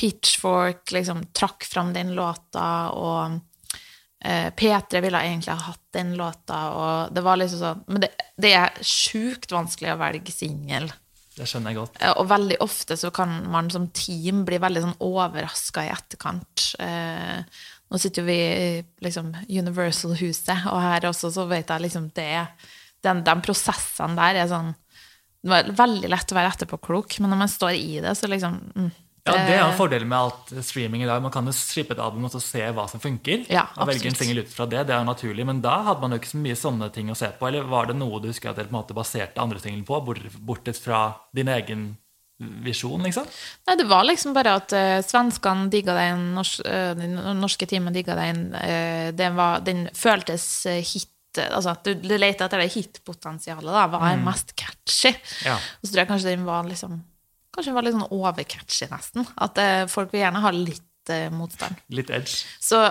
Pitchfork liksom trakk fram den låta, og eh, P3 ville egentlig ha hatt den låta, og det var liksom sånn Men det, det er sjukt vanskelig å velge singel. Det skjønner jeg godt. Og veldig ofte så kan man som team bli veldig sånn overraska i etterkant. Eh, nå sitter jo vi i liksom Universal-huset, og her også så vet jeg liksom det den, De prosessene der er sånn Det er veldig lett å være etterpåklok, men når man står i det, så liksom mm, Ja, Det er en eh, fordel med alt streaming i dag. Man kan jo strippe et album og så se hva som funker. Ja, og velge en singel ut fra det. Det er jo naturlig. Men da hadde man jo ikke så mye sånne ting å se på. Eller var det noe du husker at dere på en måte baserte andre singelen på, bort- bortsett fra din egen visjon, liksom? Nei, det var liksom bare at uh, svenskene digga den, nors uh, den norske teamet digga den. Uh, den, var, den føltes eh, hit Altså at du, du leter etter det hitpotensialet, da. Hva er mest catchy? Ja. Og så tror jeg kanskje den var liksom Kanskje den var litt sånn overcatchy, nesten. At eh, folk vil gjerne ha litt eh, motstand. Litt edge. Så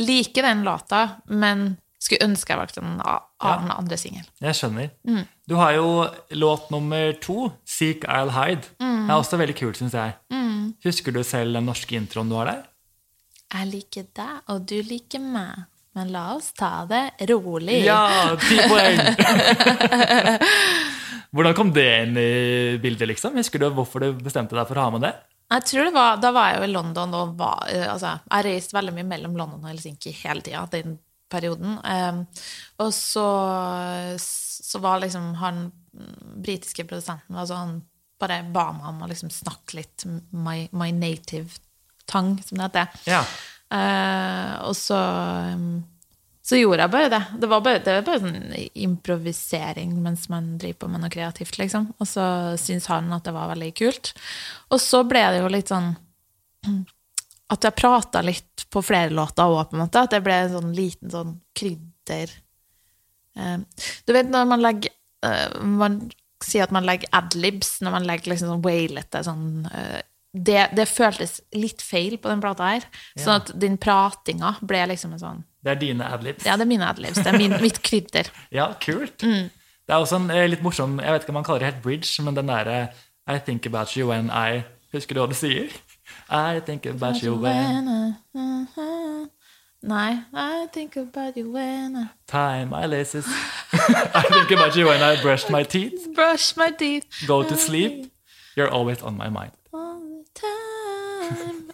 liker den låta, men skulle ønske jeg valgte en annen annen andre singel. Jeg skjønner. Mm. Du har jo låt nummer to, 'Seek I'll Hide'. Mm. Det er også veldig kult, syns jeg. Husker du selv den norske introen du har der? Jeg liker deg, og du liker meg. Men la oss ta det rolig. Ja, ti poeng! Hvordan kom det inn i bildet, liksom? Husker du hvorfor du bestemte deg for å ha med det? Jeg tror det var, Da var jeg jo i London og var, eh, altså, Jeg reiste veldig mye mellom London og Helsinki hele tida den perioden. Um, og så, så var liksom han mm, britiske produsenten altså Han bare ba meg om å liksom snakke litt my, my native tongue, som det heter. Ja. Eh, og så um, så gjorde jeg bare det. Det var bare, det var bare sånn improvisering mens man driver på med noe kreativt, liksom. Og så syntes han at det var veldig kult. Og så ble det jo litt sånn at jeg prata litt på flere låter òg, på en måte. At det ble en sånn liten sånn krydder Eh, Du vet når man legger eh, Man sier at man legger adlibs når man legger liksom sånn wailete sånn det, det føltes litt feil på den plata her. Sånn at den pratinga ble liksom en sånn Det er dine adlibs. Ja, det er mine adlibs. Det er min, mitt krydder. Ja, kult. Mm. Det er også en eh, litt morsom Jeg vet ikke om man kaller det helt bridge, men den derre I think about you when I Husker du hva du sier? I think about you when Nei, I think about you when I time I laces I think about you when I brush my teeth, brush my teeth go to sleep. You're always on my mind.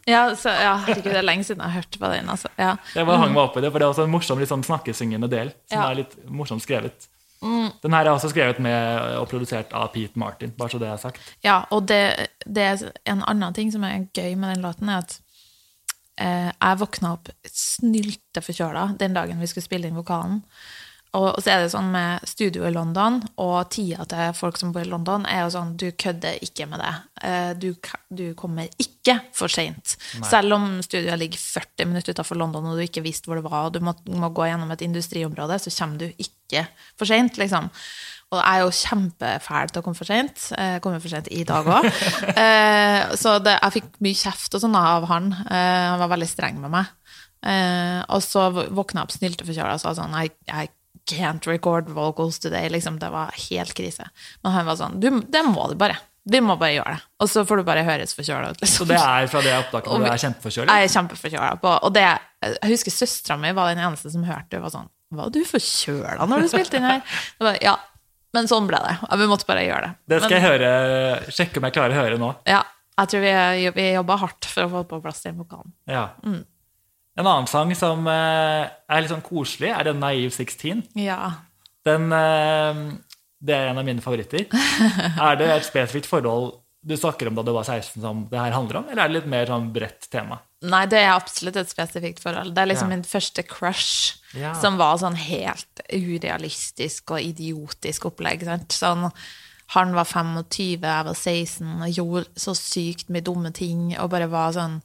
Ja, så, ja, herregud, det er lenge siden jeg har hørt på den. Altså. Ja. Jeg bare hang meg opp i det, for det er også en morsom litt sånn snakkesyngende del. Som Ja. er litt morsomt skrevet. Den her er også skrevet med og produsert av Pete Martin, bare så det er sagt. Ja, og det, det er en annen ting som er gøy med den låten, er at eh, jeg våkna opp snylteforkjøla den dagen vi skulle spille inn vokalen. Og, så er det sånn med studio i London, og tida til folk som bor i London, er jo sånn du kødder ikke med det. Eh, Du, du kommer ikke for seint. Selv om studioet ligger 40 minutter utenfor London, og du ikke visste hvor det var, og du må, må gå gjennom et industriområde, så kommer du ikke for seint, liksom. Og jeg er jo kjempefæl til å komme for sent. Jeg kommer for sent i dag òg. Eh, så det, jeg fikk mye kjeft og sånn av han. Eh, han var veldig streng med meg. Eh, og så våkna jeg opp snylteforkjøla og sa sånn jeg, I can't record vocals today. Liksom, det var helt krise. Men han var sånn du, Det må du bare. Vi må bare gjøre det. Og så får du bare høres forkjøla ut. Liksom. Så det er fra det opptaket hvor du er kjempeforkjøla? Jeg er kjempeforkjøla Og det, jeg husker søstera mi var den eneste som hørte det. Var sånn Var du forkjøla når du spilte inn her? Bare, ja. Men sånn ble det. Vi måtte bare gjøre det. Det skal Men, jeg høre, sjekke om jeg klarer å høre nå. ja, jeg tror vi, vi jobba hardt for å få på plass den vokalen. Ja. Mm. En annen sang som eh, er litt sånn koselig, er den Naive 16. Ja. Den, eh, det er en av mine favoritter. Er det et spesifikt forhold du snakker om da du var 16 som det her handler om, eller er det litt mer sånn bredt tema? Nei, det er absolutt et spesifikt forhold. Det er liksom Ja. min første crush, Ja. som var sånn helt urealistisk og idiotisk opplegg. Sant? Sånn, han var 25, jeg var 16, og gjorde så sykt mye dumme ting, og bare var sånn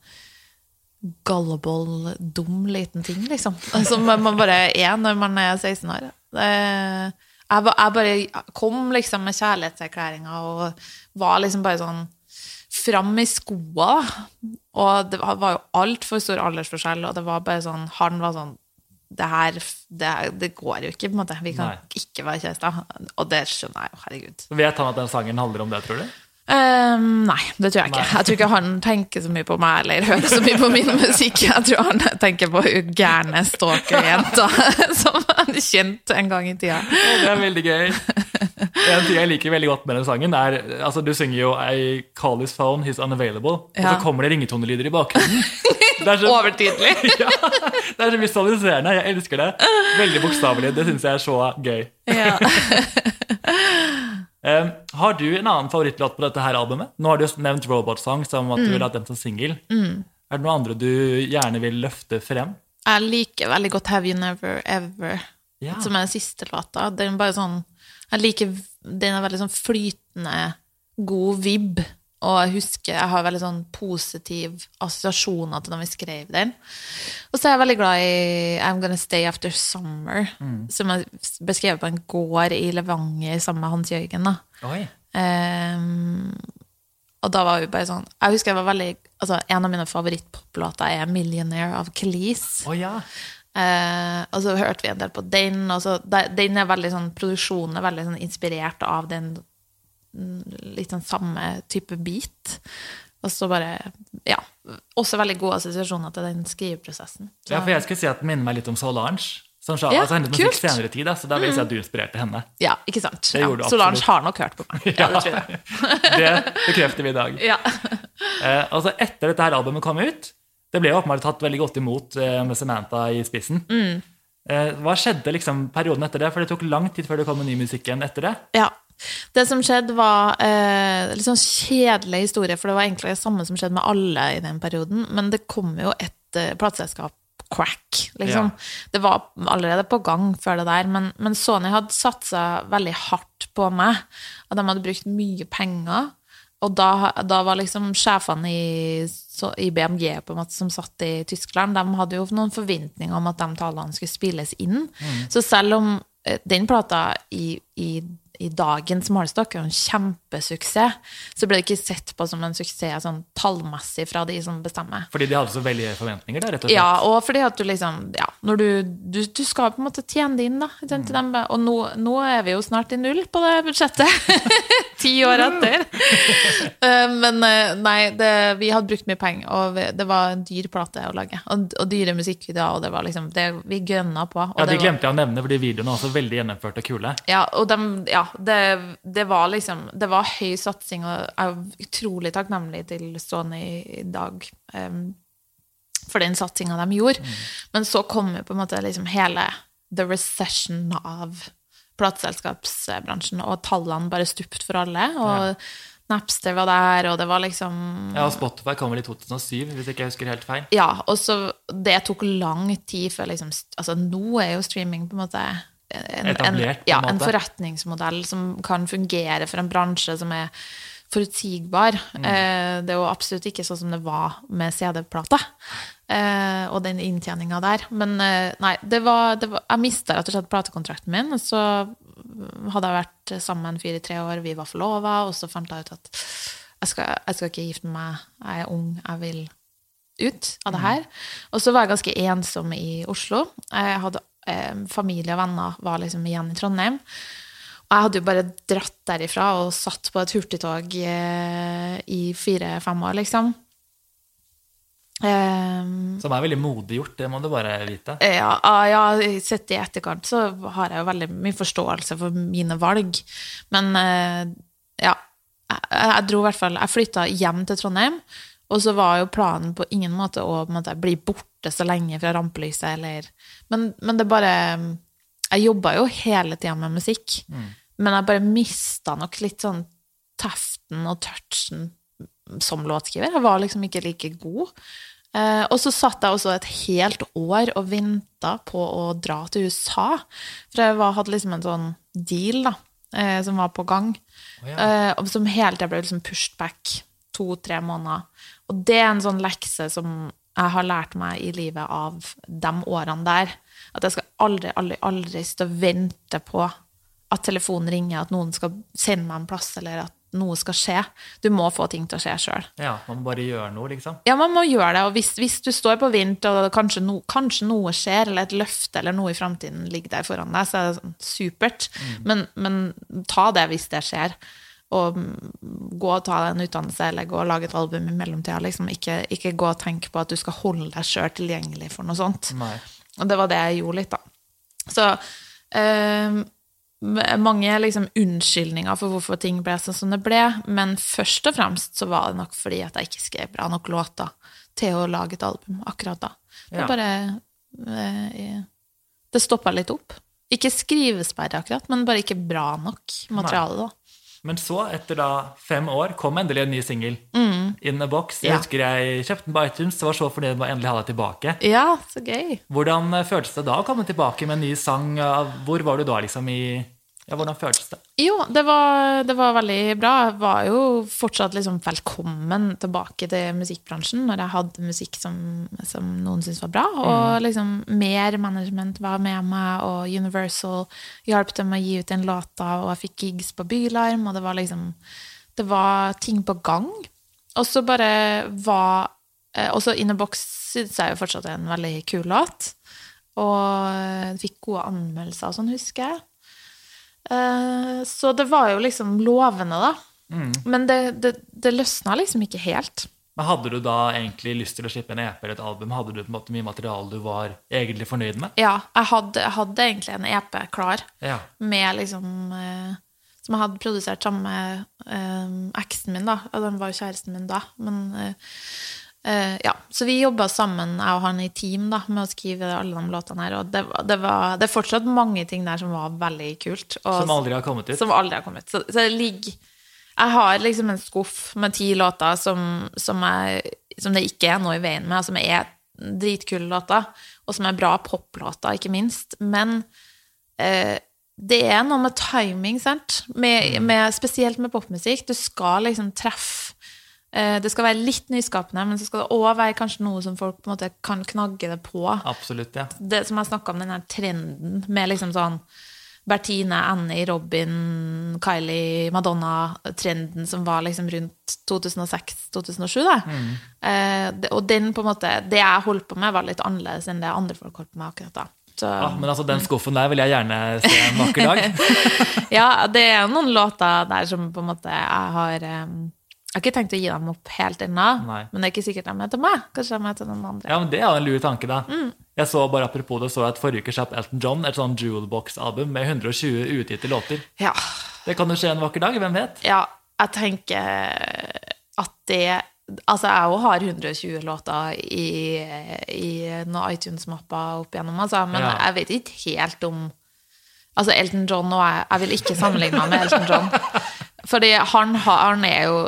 gullible, dum liten ting, liksom. Som man bare er når man er 16 år. Jeg, bare kom liksom med kjærlighetserklæringa og var liksom bare sånn fram i skoa. Og det var var jo altfor stor aldersforskjell, og det var bare sånn Han var sånn det her det, det går jo ikke, på en måte. Vi kan Nei. ikke være kjærester. Og det skjønner jeg jo, herregud. Vet han at den sangen handler om det, tror du? Ehm, nei, det tror jeg ikke. Jeg tror ikke han tenker så mye på meg eller hører så mye på min musikk. Jeg tror han tenker på hun gærne stalkerjenta som han kjente en gang i tida. Det er veldig gøy. En ting jeg liker veldig godt med den sangen, er altså Du synger jo I call his phone, he's unavailable. Og så kommer det ringetonelyder i bakgrunnen. Det så, Overtydelig. ja, det er så visualiserende. Jeg elsker det. Veldig bokstavelig. Det syns jeg er så gøy. Ja. Um, har du en annen favorittlåt på dette her albumet? Nå har du nevnt Robot Song som at du vil ha den som singel. Er det noe andre du gjerne vil løfte frem? Jeg liker veldig godt Have You Never Ever, Ja. som er den siste låta. Den, er bare sånn, jeg liker, den er veldig sånn flytende, god vibb. Og jeg husker jeg har veldig sånn positiv assosiasjoner til da vi skrev den. Og så er jeg veldig glad i I'm Gonna Stay After Summer, som er beskrevet på en gård i Levanger sammen med Hans Jørgen. da. Ehm, og da var vi bare sånn Jeg husker jeg var veldig altså En av mine favorittpoplåter er 'Millionaire' av Kelis. Oh, ja. Uh, og så hørte vi en del på den. Og så, de- den er veldig sånn, Produksjonen er veldig sånn inspirert av den mm, litt sånn samme type bit. Og så bare Ja. Også veldig gode assosiasjoner til den skriveprosessen. Så, ja, for jeg skulle si at den minner meg litt om Solange. Som sa, Ja, altså hennes musikk senere tid, så da vil jeg si at du inspirerte henne. ja, ikke sant? Ja, Solange har nok hørt på meg. Ja, det tror jeg. Det bekrefter vi i dag. Ja. Eh, altså Etter dette her albumet kom ut, det ble jo åpenbart tatt veldig godt imot eh, med Samantha i spissen. Mm. Eh, hva skjedde liksom perioden etter det? For det tok lang tid før det kom ny musikk igjen etter det. Ja. Det som skjedde, var eh, litt sånn kjedelig historie, for det var egentlig det samme som skjedde med alle i den perioden. Men det kom jo et eh, plateselskap, Crack, liksom. Ja. Det var allerede på gang før det der, men, men Sony hadde satsa veldig hardt på meg. Og de hadde brukt mye penger. Og da, da var liksom sjefene i, så, i BMG på en måte, som satt i Tyskland, de hadde jo noen forventninger om at de talene skulle spilles inn. Så selv om eh, den plata i, i, i dagens målestokk er jo en kjempesuksess, så ble det ikke sett på som en suksess sånn tallmessig fra de som bestemmer. Fordi de hadde så veldig forventninger. Da, rett og slett. Ja, og fordi at du liksom Ja, du, du, du skal på en måte tjene det inn, da. Mm. Og nå, nå er vi jo snart i null på det budsjettet. Ti år etter. Eh, Men eh, nei, det, vi hadde brukt mye penger, og det var en dyr plate å lage. Og, og dyre musikkvideoer, og det var liksom det, Vi gønna på. Ja, De glemte jeg å nevne, fordi videoene er også veldig gjennomførte og kule. ja, og de, ja, det, det var liksom Det var høy satsing, og jeg er utrolig takknemlig til Sony i dag um, for den satsinga de gjorde. Men så kom jo på en måte liksom hele the recession av plateselskapsbransjen, og tallene bare stupte for alle. Og Napster var der, og det var liksom Ja, og Spotify kom vel i 2007, hvis ikke jeg husker helt feil. ja, og så det tok lang tid før liksom Altså, nå er jo streaming på en måte en, Etablert, en ja, en forretningsmodell som kan fungere for en bransje som er forutsigbar. Mm. Eh, det er jo absolutt ikke sånn som det var med CD-plata. Eh, og den inntjeninga der. Men eh, nei, det var, det var Jeg mista rett og slett platekontrakten min. Og så hadde jeg vært sammen fire-tre år, vi var forlova, og så fant jeg ut at jeg skal, jeg skal ikke gifte meg, jeg er ung, jeg vil ut av det her. Og så var jeg ganske ensom i Oslo. Jeg hadde eh, Familie og venner var liksom igjen i Trondheim. Og jeg hadde jo bare dratt derifra og satt på et hurtigtog eh, i fire-fem år, liksom. Um, Som er veldig modig gjort, det må du bare vite. ja, ah, ja, sett i etterkant så har jeg jo veldig mye forståelse for mine valg. Men eh, ja, jeg, jeg dro i hvert fall Jeg flytta hjem til Trondheim, og så var jo planen på ingen måte å måtte, bli borte så lenge fra rampelyset, eller Men, men det bare Jeg jobba jo hele tida med musikk, men jeg bare mista nok litt sånn teften og touchen som låtskriver. Jeg var liksom ikke like god. Eh, og så satt jeg også et helt år og venta på å dra til USA. For jeg var, hadde liksom en sånn deal da, eh, som var på gang, oh, ja. eh, og som hele tida ble liksom pushed back to-tre måneder. Og det er en sånn lekse som jeg har lært meg i livet av de årene der. At jeg skal aldri, aldri, aldri stå og vente på at telefonen ringer, at noen skal sende meg en plass, eller at noe skal skje. Du må få ting til å skje sjøl. Ja, man må bare gjøre noe, liksom. Ja, man må gjøre det. Og hvis, hvis du står på vint, og kanskje, no, kanskje noe skjer, eller et løfte eller noe i framtiden ligger der foran deg, så er det sånn supert. Men, men ta det hvis det skjer. Og mm, gå og ta deg en utdannelse, eller gå og lage et album i mellomtida. Liksom. Ikke, ikke gå og tenke på at du skal holde deg sjøl tilgjengelig for noe sånt. Nei. Og det var det jeg gjorde litt, da. Så eh, mange liksom unnskyldninger for hvorfor ting ble sånn som det ble, men først og fremst så var det nok fordi at jeg ikke skrev bra nok låter til å lage et album akkurat da. Det Ja. bare eh, Det stoppa litt opp. Ikke skrivesperre akkurat, men bare ikke bra nok materiale, da. Men så, etter da fem år, kom endelig en ny singel. In a box. Jeg Ja. husker jeg kjøpte den på iTunes, og var så fornøyd med å endelig ha deg tilbake. Ja, så gøy. Hvordan føltes det da å komme tilbake med en ny sang? Hvor var du da, liksom, i Ja, hvordan føltes det? Jo, det var, det var veldig bra. Jeg var jo fortsatt liksom velkommen tilbake til musikkbransjen når jeg hadde musikk som, som noen syntes var bra. Og liksom mer management var med meg, og Universal hjalp dem å gi ut den låta, og jeg fikk gigs på Bylarm, og det var liksom Det var ting på gang. Og så bare var eh, Også In a Box syns jeg jo fortsatt er en veldig kul låt. Og fikk gode anmeldelser og sånn, husker jeg. Eh, Så det var jo liksom lovende, da. Men det, det, det løsna liksom ikke helt. Men Hadde du da egentlig lyst til å slippe en EP eller et album? Hadde du på en måte mye materiale du var egentlig fornøyd med? Ja, jeg hadde, jeg hadde egentlig en EP klar Ja. med liksom eh, Som jeg hadde produsert sammen med eh, eksen min, da. Og den var jo kjæresten min da. Men eh, eh, ja, Så vi jobba sammen, jeg og han i team, da, med å skrive alle de låtene her. Og det, det, var, det er fortsatt mange ting der som var veldig kult. Og, Som aldri har kommet ut? Som aldri har kommet. Så, så jeg ligger Jeg har liksom en skuff med ti låter som, som, jeg, som det ikke er noe i veien med, som er dritkule låter, og som er bra poplåter, ikke minst. Men uh, det er noe med timing, sant? Med, med, spesielt med popmusikk. Du skal liksom treffe Det skal være litt nyskapende, men så skal det òg være kanskje noe som folk på en måte kan knagge det på Absolutt, ja. det som jeg snakka om, den her trenden med liksom sånn Bertine, Annie, Robin, Kylie, Madonna-trenden som var liksom rundt 2006-2007. da. Eh, det- og den på en måte, det jeg holdt på med, var litt annerledes enn det andre folk holdt på med akkurat da. Så, ja. Men altså, den skuffen der vil jeg gjerne se en vakker dag. ja, det er noen låter der som på en måte jeg har eh, Jeg har ikke tenkt å gi dem opp helt ennå, men det er ikke sikkert de er til meg. Kanskje de er til noen andre. Ja, men Det er en lur tanke, da. Mm. Jeg så bare Apropos det, så jeg at forrige uke slapp Elton John et sånn Jewelbox-album med 120 utgitte låter. Ja. Det kan jo skje en vakker dag, hvem vet? Ja, jeg tenker at det Altså, jeg òg har 120 låter i, i noen iTunes-mapper opp igjennom, altså, men Ja. jeg vet ikke helt om Altså, Elton John og jeg Jeg vil ikke sammenligne meg med Elton John. Fordi han, har, han er jo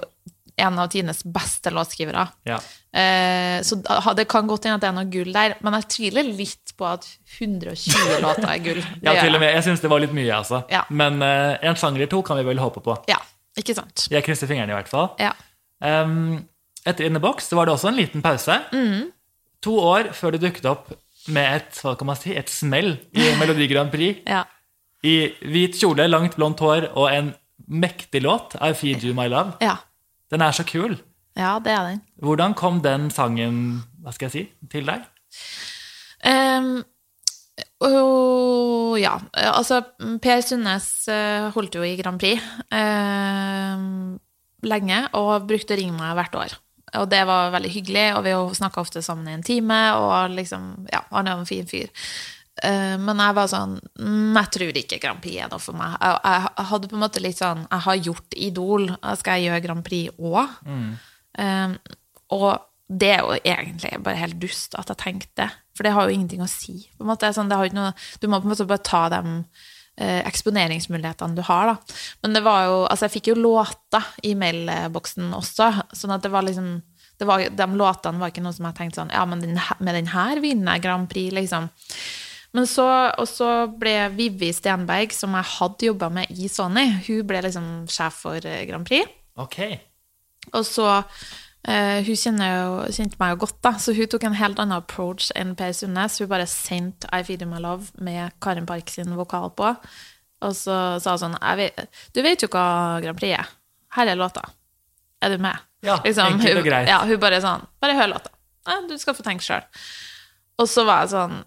en av Tines beste låtskrivere. Ja. Eh, så det kan godt hende at det er noe gull der, men jeg tviler litt på at 120 låter er gull. Ja, til og med. Jeg syns det var litt mye, altså. Ja. Men eh, en sjanger to kan vi vel håpe på. Ja, ikke sant? Jeg krysser fingrene, i hvert fall. Ja. Um, etter In the Box så var det også en liten pause. Mm. To år før du dukket opp med et hva kan man si, et smell i Melodi Grand Prix. ja. I hvit kjole, langt blondt hår og en mektig låt, I Feed You My Love. Ja. Den er så kul. ja, det er den. Hvordan kom den sangen hva skal jeg si, til deg? Um, oh, ja, altså Per Sundnes eh, holdt jo i Grand Prix um, lenge og brukte å ringe meg hvert år. Og det var veldig hyggelig, og vi snakka ofte sammen i en time, og liksom, ja, han er en fin fyr. Eh, men jeg var sånn mm, Jeg tror ikke Grand Prix er noe for meg. Jeg, jeg hadde på en måte litt sånn Jeg har gjort Idol, skal jeg gjøre Grand Prix òg? Um, og det er jo egentlig bare helt dust at jeg tenkte det, for det har jo ingenting å si. På en måte, sånn, det har ikke noe, du må på en måte bare ta de eh, eksponeringsmulighetene du har. Da. Men det var jo, altså jeg fikk jo låter i mailboksen også, sånn at det var liksom det var, De låtene var ikke noe som jeg tenkte sånn Ja, men den, med den her vinner jeg Grand Prix, liksom. Men så, og så ble Vivi Stenberg, som jeg hadde jobba med i Sony, hun ble liksom sjef for eh, Grand Prix. Ok. Og så uh, Hun kjenner kjente meg jo godt, da, så hun tok en helt annen approach enn Per Sundnes. Hun bare sendte I Feed You My Love med Karin Park sin vokal på. Og så sa hun sånn vet, Du vet jo hva Grand Prix er. Her er låta. Er du med? Ja, enkelt og greit. Ja, hun bare sånn Bare hør låta. Ja, du skal få tenke sjøl. Og så var jeg sånn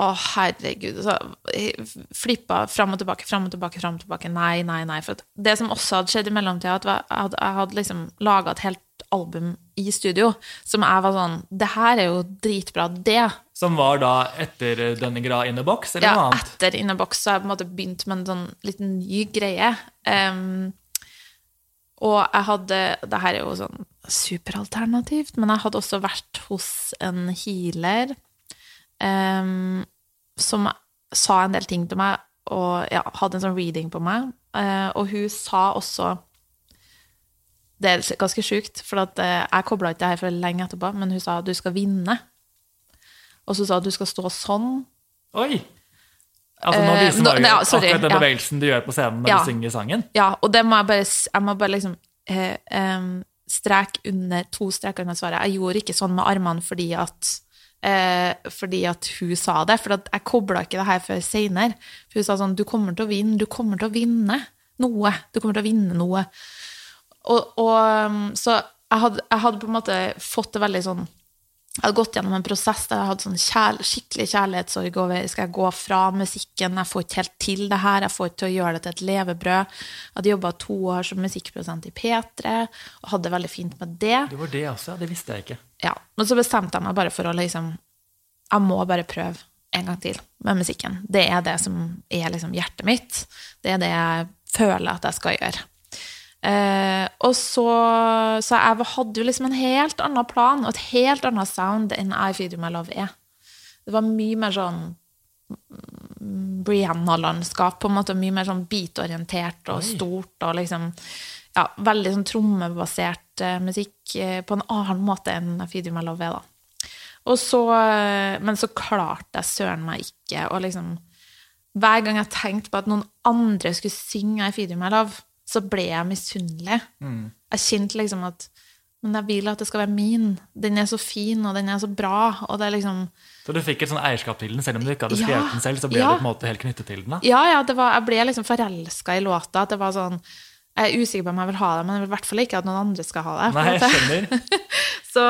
å, herregud. Så jeg flippa fram og tilbake, fram og tilbake, fram og tilbake. Nei, nei, nei. For det som også hadde skjedd i mellomtida, at jeg hadde, jeg hadde liksom laga et helt album i studio som jeg var sånn Det her er jo dritbra, det. Som var da etter denne Dønningra in the box, eller Ja, noe annet? Ja, etter in the box. så jeg på en måte begynt med en sånn liten ny greie. Um, og jeg hadde Det her er jo sånn superalternativt, men jeg hadde også vært hos en healer em, som sa en del ting til meg, og ja, hadde en sånn reading på meg. Uh, og hun sa også Det er ganske sjukt, for at, uh, jeg kobla ikke det her for lenge etterpå, men hun sa at du skal vinne. Og så sa hun at du skal stå sånn. Oi! Altså, nå Eh, viser ja, sorry, akkurat den ja. bevegelsen du gjør på scenen når Ja. du synger sangen. Ja, og det må jeg bare, jeg må bare liksom eh, em, strek under to streker under svaret. Jeg gjorde ikke sånn med armene fordi at eh, fordi at hun sa det, for jeg kobla ikke det her før seinere. For hun sa sånn Du kommer til å vinne, du kommer til å vinne noe. Du kommer til å vinne noe. Og, og um, så jeg hadde, jeg hadde på en måte fått det veldig sånn jeg hadde gått gjennom en prosess der jeg hadde sånn kjærl- skikkelig kjærlighetssorg over skal jeg gå fra musikken, jeg får ikke helt til det her, jeg får ikke til å gjøre det til et levebrød. Jeg hadde jobba to år som musikkprodusent i P3 og hadde det veldig fint med det. Det var det også, ja. Det visste jeg ikke. Ja, Men så bestemte jeg meg bare for å liksom Jeg må bare prøve en gang til med musikken. Det er det som er liksom hjertet mitt. Det er det jeg føler at jeg skal gjøre. Eh, og så, så jeg hadde jo liksom en helt annen plan og et helt annet sound enn I Feed You My Love er. Det var mye mer sånn mm, Brianna-landskap, på en måte mye mer sånn beatorientert og stort og liksom ja, veldig sånn trommebasert eh, musikk eh, på en annen måte enn Feed You My Love er, da. Og så, eh, men så klarte jeg søren meg ikke å liksom Hver gang jeg tenkte på at noen andre skulle synge I Feed You My Love, så ble jeg misunnelig. Jeg kjente liksom at Men jeg vil at det skal være min. Den er så fin, og den er så bra. Og det er liksom Så du fikk et sånn eierskap til den, selv om du ikke hadde Ja, skrevet den selv, så ble ja. du på en måte helt knyttet til den? da? Ja, ja, det var, jeg ble liksom forelska i låta. At det var sånn Jeg er usikker på om jeg vil ha det, men jeg vil i hvert fall ikke at noen andre skal ha det. Nei, jeg skjønner. Så,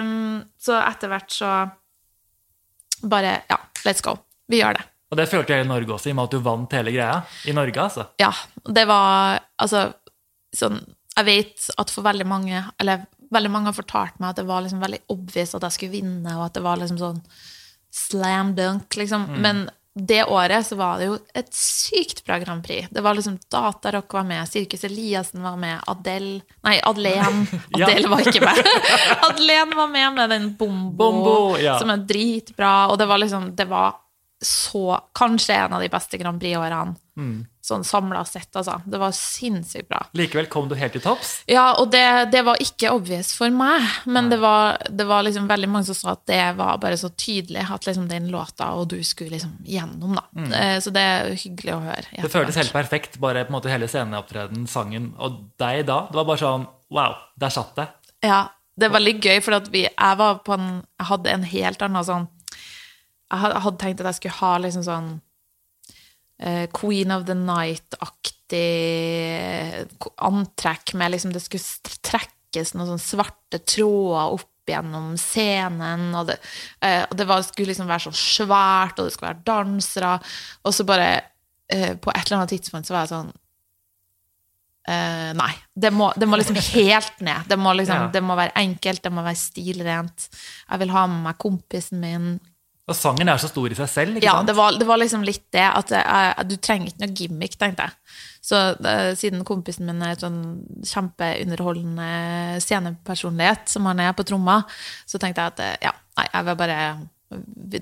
um, så etter hvert så Bare Ja, let's go. Vi gjør det. Og det følte hele Norge også, i og med at du vant hele greia. I Norge, altså. Ja. Det var Altså, sånn Jeg vet at for veldig mange Eller veldig mange har fortalt meg at det var liksom veldig obvious at jeg skulle vinne, og at det var liksom sånn slam dunk, liksom. Men det året så var det jo et sykt bra Grand Prix. Det var liksom Datarock var med, Sirkus Eliassen var med, Adele Nei, Adelen. Adele var ikke med. Adelen var med med den Bombo, Bombo, ja. som er dritbra, og det var liksom Det var så Kanskje en av de beste Grand Prix-årene. Mm. Sånn samla sett, altså. Det var sinnssykt bra. Likevel kom du helt til topps. Ja, og det, det var ikke obvious for meg, men det var, det var liksom veldig mange som sa at det var bare så tydelig at liksom den låta og du skulle liksom gjennom, da. Mm. Så det er hyggelig å høre. Det føltes helt perfekt, bare på en måte hele sceneopptreden, sangen. Og deg da, det var bare sånn Wow, der satt det. Ja, det er veldig gøy, for vi, jeg var på en Jeg hadde en helt annen sånn Jeg hadde tenkt at jeg skulle ha liksom sånn uh, Queen of the Night-aktig antrekk med liksom Det skulle trekkes noen sånne svarte tråder opp gjennom scenen, og det, uh, og det var, skulle liksom være så svært, og det skulle være dansere, og så bare uh, På et eller annet tidspunkt så var jeg sånn Uh, nei. Det må, det må liksom helt ned. Det må, liksom, Ja. det må være enkelt, det må være stilrent. Jeg vil ha med meg kompisen min. Og sangen er så stor i seg selv, ikke Ja, sant? det det var liksom litt det. At at du trenger ikke noe gimmick, tenkte jeg. Så uh, siden kompisen min er en sånn kjempeunderholdende scenepersonlighet, som han er på tromma, så tenkte jeg at eh, ja, nei, jeg vil bare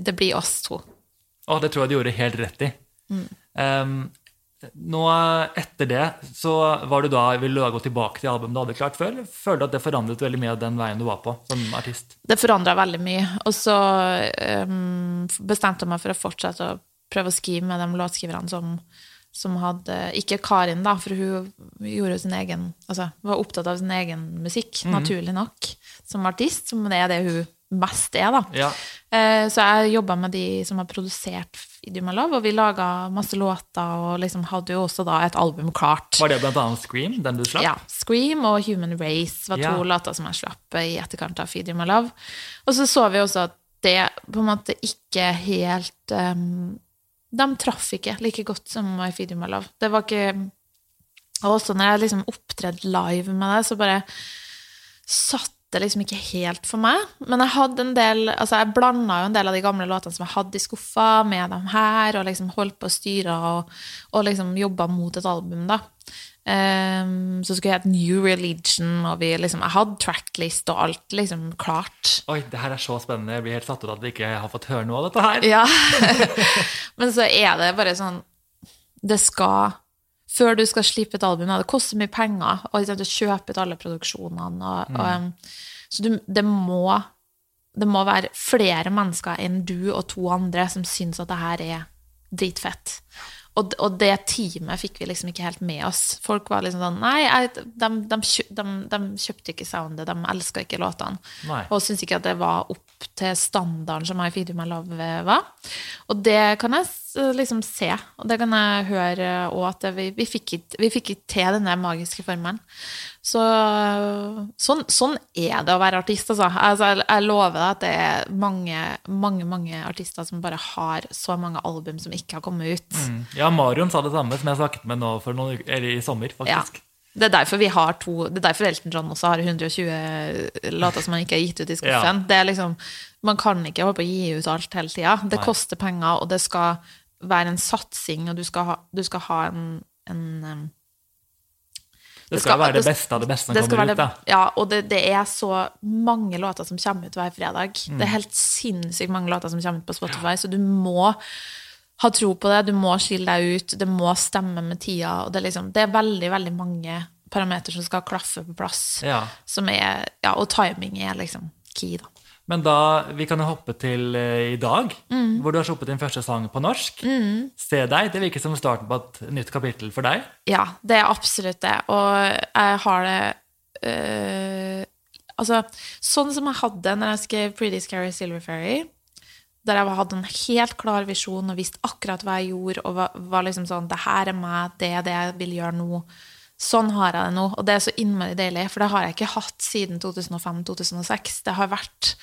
Det blir oss to. Å, det tror jeg du gjorde helt rett i. Mm. Um, nå etter det, så var du da, ville du da gå tilbake til albumet du hadde klart før? eller Føler du at det forandret veldig mye den veien du var på som artist? Det forandra veldig mye. Og så um, bestemte jeg meg for å fortsette å prøve å skrive med de låtskriverne som, som hadde Ikke Karin, da, for hun gjorde sin egen Altså var opptatt av sin egen musikk, naturlig nok, som artist, som det er det hun mest er, da. Ja. Eh, Så jeg jobba med de som har produsert Idiom My Love, og vi laga masse låter, og liksom hadde jo også da et album klart. Var det blant annet Scream, den du slapp? Ja, Scream og Human Race var to Ja. låter som jeg slapp i etterkant av Idiom You Love. Og så så vi også at det på en måte ikke helt um, De traff ikke like godt som I Feed You My Love. Det var ikke Og også når jeg liksom opptredde live med det, så bare satt det liksom ikke helt for meg. Men jeg hadde en del Altså, jeg blanda jo en del av de gamle låtene som jeg hadde i skuffa, med dem her, og liksom holdt på å styre og, og liksom jobba mot et album, da. Um, så skulle jeg hete New Religion, og vi liksom Jeg hadde tracklist og alt liksom klart. Oi, det her er så spennende. Jeg blir helt satt ut av at vi ikke har fått høre noe av dette her. Ja. Men så er det bare sånn Det skal Før du skal slippe et album, det koster mye penger å kjøpe ut alle produksjonene, og, og, um, så du, det må det må være flere mennesker enn du og to andre som syns at det her er dritfett. Og, og det teamet fikk vi liksom ikke helt med oss. Folk var liksom sånn Nei, jeg, de, de, de, de kjøpte ikke soundet, de elska ikke låtene. Nei. Og syntes ikke at det var opp til standarden som I Feed You My Love var. Og det kan jeg liksom se, og det kan jeg høre òg, at vi, vi, fikk ikke, vi fikk ikke til den der magiske formelen. Så sånn, sånn er det å være artist, altså. altså jeg, jeg lover deg at det er mange, mange, mange artister som bare har så mange album som ikke har kommet ut. Mm. Ja, Marion sa det samme som jeg snakket med nå for noen i sommer, Ja. Det er derfor vi har to Det er derfor Elton John også har 120 låter som han ikke har gitt ut i skuffen. Det er liksom, man kan ikke holde på å gi ut alt hele tida. Det Nei. koster penger, og det skal være en satsing, og du skal ha, du skal ha en, en um, Det Det skal skal- være det det- beste av det beste som det kommer ut, da. det, ja, og det, det er så mange låter som kommer ut hver fredag. Det Mm. er helt sinnssykt mange låter som kommer ut på Spotify, så du må ha tro på det, du må skille deg ut, det må stemme med tida, og det er, liksom, det er veldig, veldig mange parametere som skal klaffe på plass. Ja. Som er, ja, og timing er liksom key, da. Men da, vi kan jo hoppe til eh, i dag, Mm. hvor du har sluppet din første sang på norsk. Se deg, det virker som starten på et nytt kapittel for deg. Ja, det er absolutt det. Og jeg har det øh, Altså, sånn som jeg hadde når jeg skrev Pretty Scary Silver Fairy, der jeg hadde en helt klar visjon og visste akkurat hva jeg gjorde, og var, var liksom sånn Det her er meg, det er det jeg vil gjøre nå. Sånn har jeg det nå, og det er så innmari deilig, for det har jeg ikke hatt siden 2005-2006. Det har vært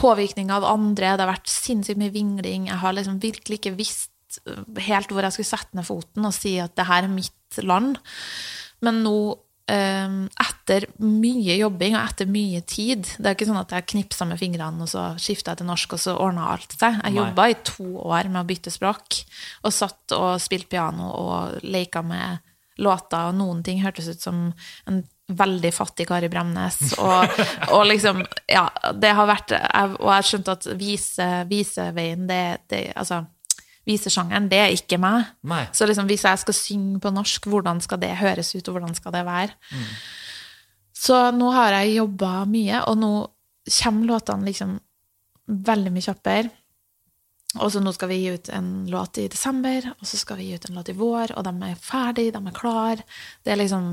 påvirkning av andre, det har vært sinnssykt mye vingling. Jeg har liksom virkelig ikke visst øh, helt hvor jeg skulle sette ned foten og si at det her er mitt land. Men nå, eh, etter mye jobbing og etter mye tid Det er ikke sånn at jeg knipsa med fingrene, og så skifta jeg til norsk, og så ordna alt seg. Jeg jobba i to år med å bytte språk, og satt og spilte piano og leka med låter, og noen ting hørtes ut som en veldig fattig Kari Bremnes. Og, og liksom, ja, det har vært Og jeg skjønte at vise, viseveien, det, det Altså, visesjangeren, det er ikke meg. Nei. Så liksom, hvis jeg skal synge på norsk, hvordan skal det høres ut, og hvordan skal det være? Så nå har jeg jobba mye, og nå kommer låtene liksom veldig mye kjappere. Og så nå skal vi gi ut en låt i desember, og så skal vi gi ut en låt i vår, og de er ferdige, de er klar. Det er liksom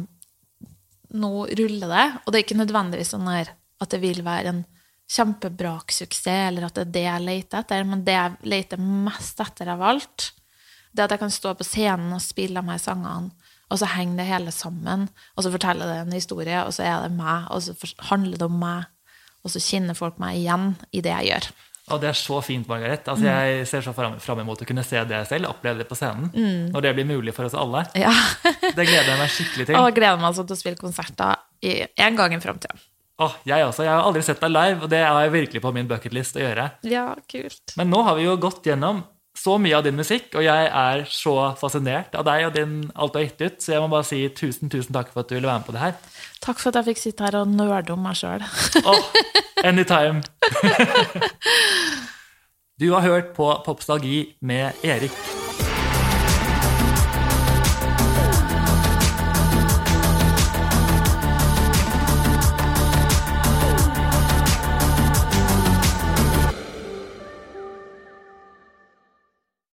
Nå ruller det, og det er ikke nødvendigvis sånn at det vil være en kjempebraksuksess, eller at det er det jeg leter etter, men det jeg leter mest etter av alt, det er at jeg kan stå på scenen og spille de her sangene, og så henger det hele sammen, og så forteller det en historie, og så er det meg, og så handler det om meg, og så kjenner folk meg igjen i det jeg gjør. Og det er så fint, Margaret. Altså, Jeg ser så fram, imot å kunne se det selv, oppleve det på scenen. Når det blir mulig for oss alle. Ja. Det gleder jeg meg skikkelig til. Og gleder meg sånn til å spille konserter en gang i framtida. Åh, jeg også. Jeg har aldri sett deg live, og det har jeg virkelig på min bucketlist å gjøre. Ja, kult. Men nå har vi jo gått gjennom så mye av din musikk, og jeg er så fascinert av deg og din, alt du har gitt ut, så jeg må bare si tusen, tusen takk for at du ville være med på det her. Takk for at jeg fikk sitte her og nøle om meg sjøl. Åh, anytime. du har hørt på Popstalgi med Erik.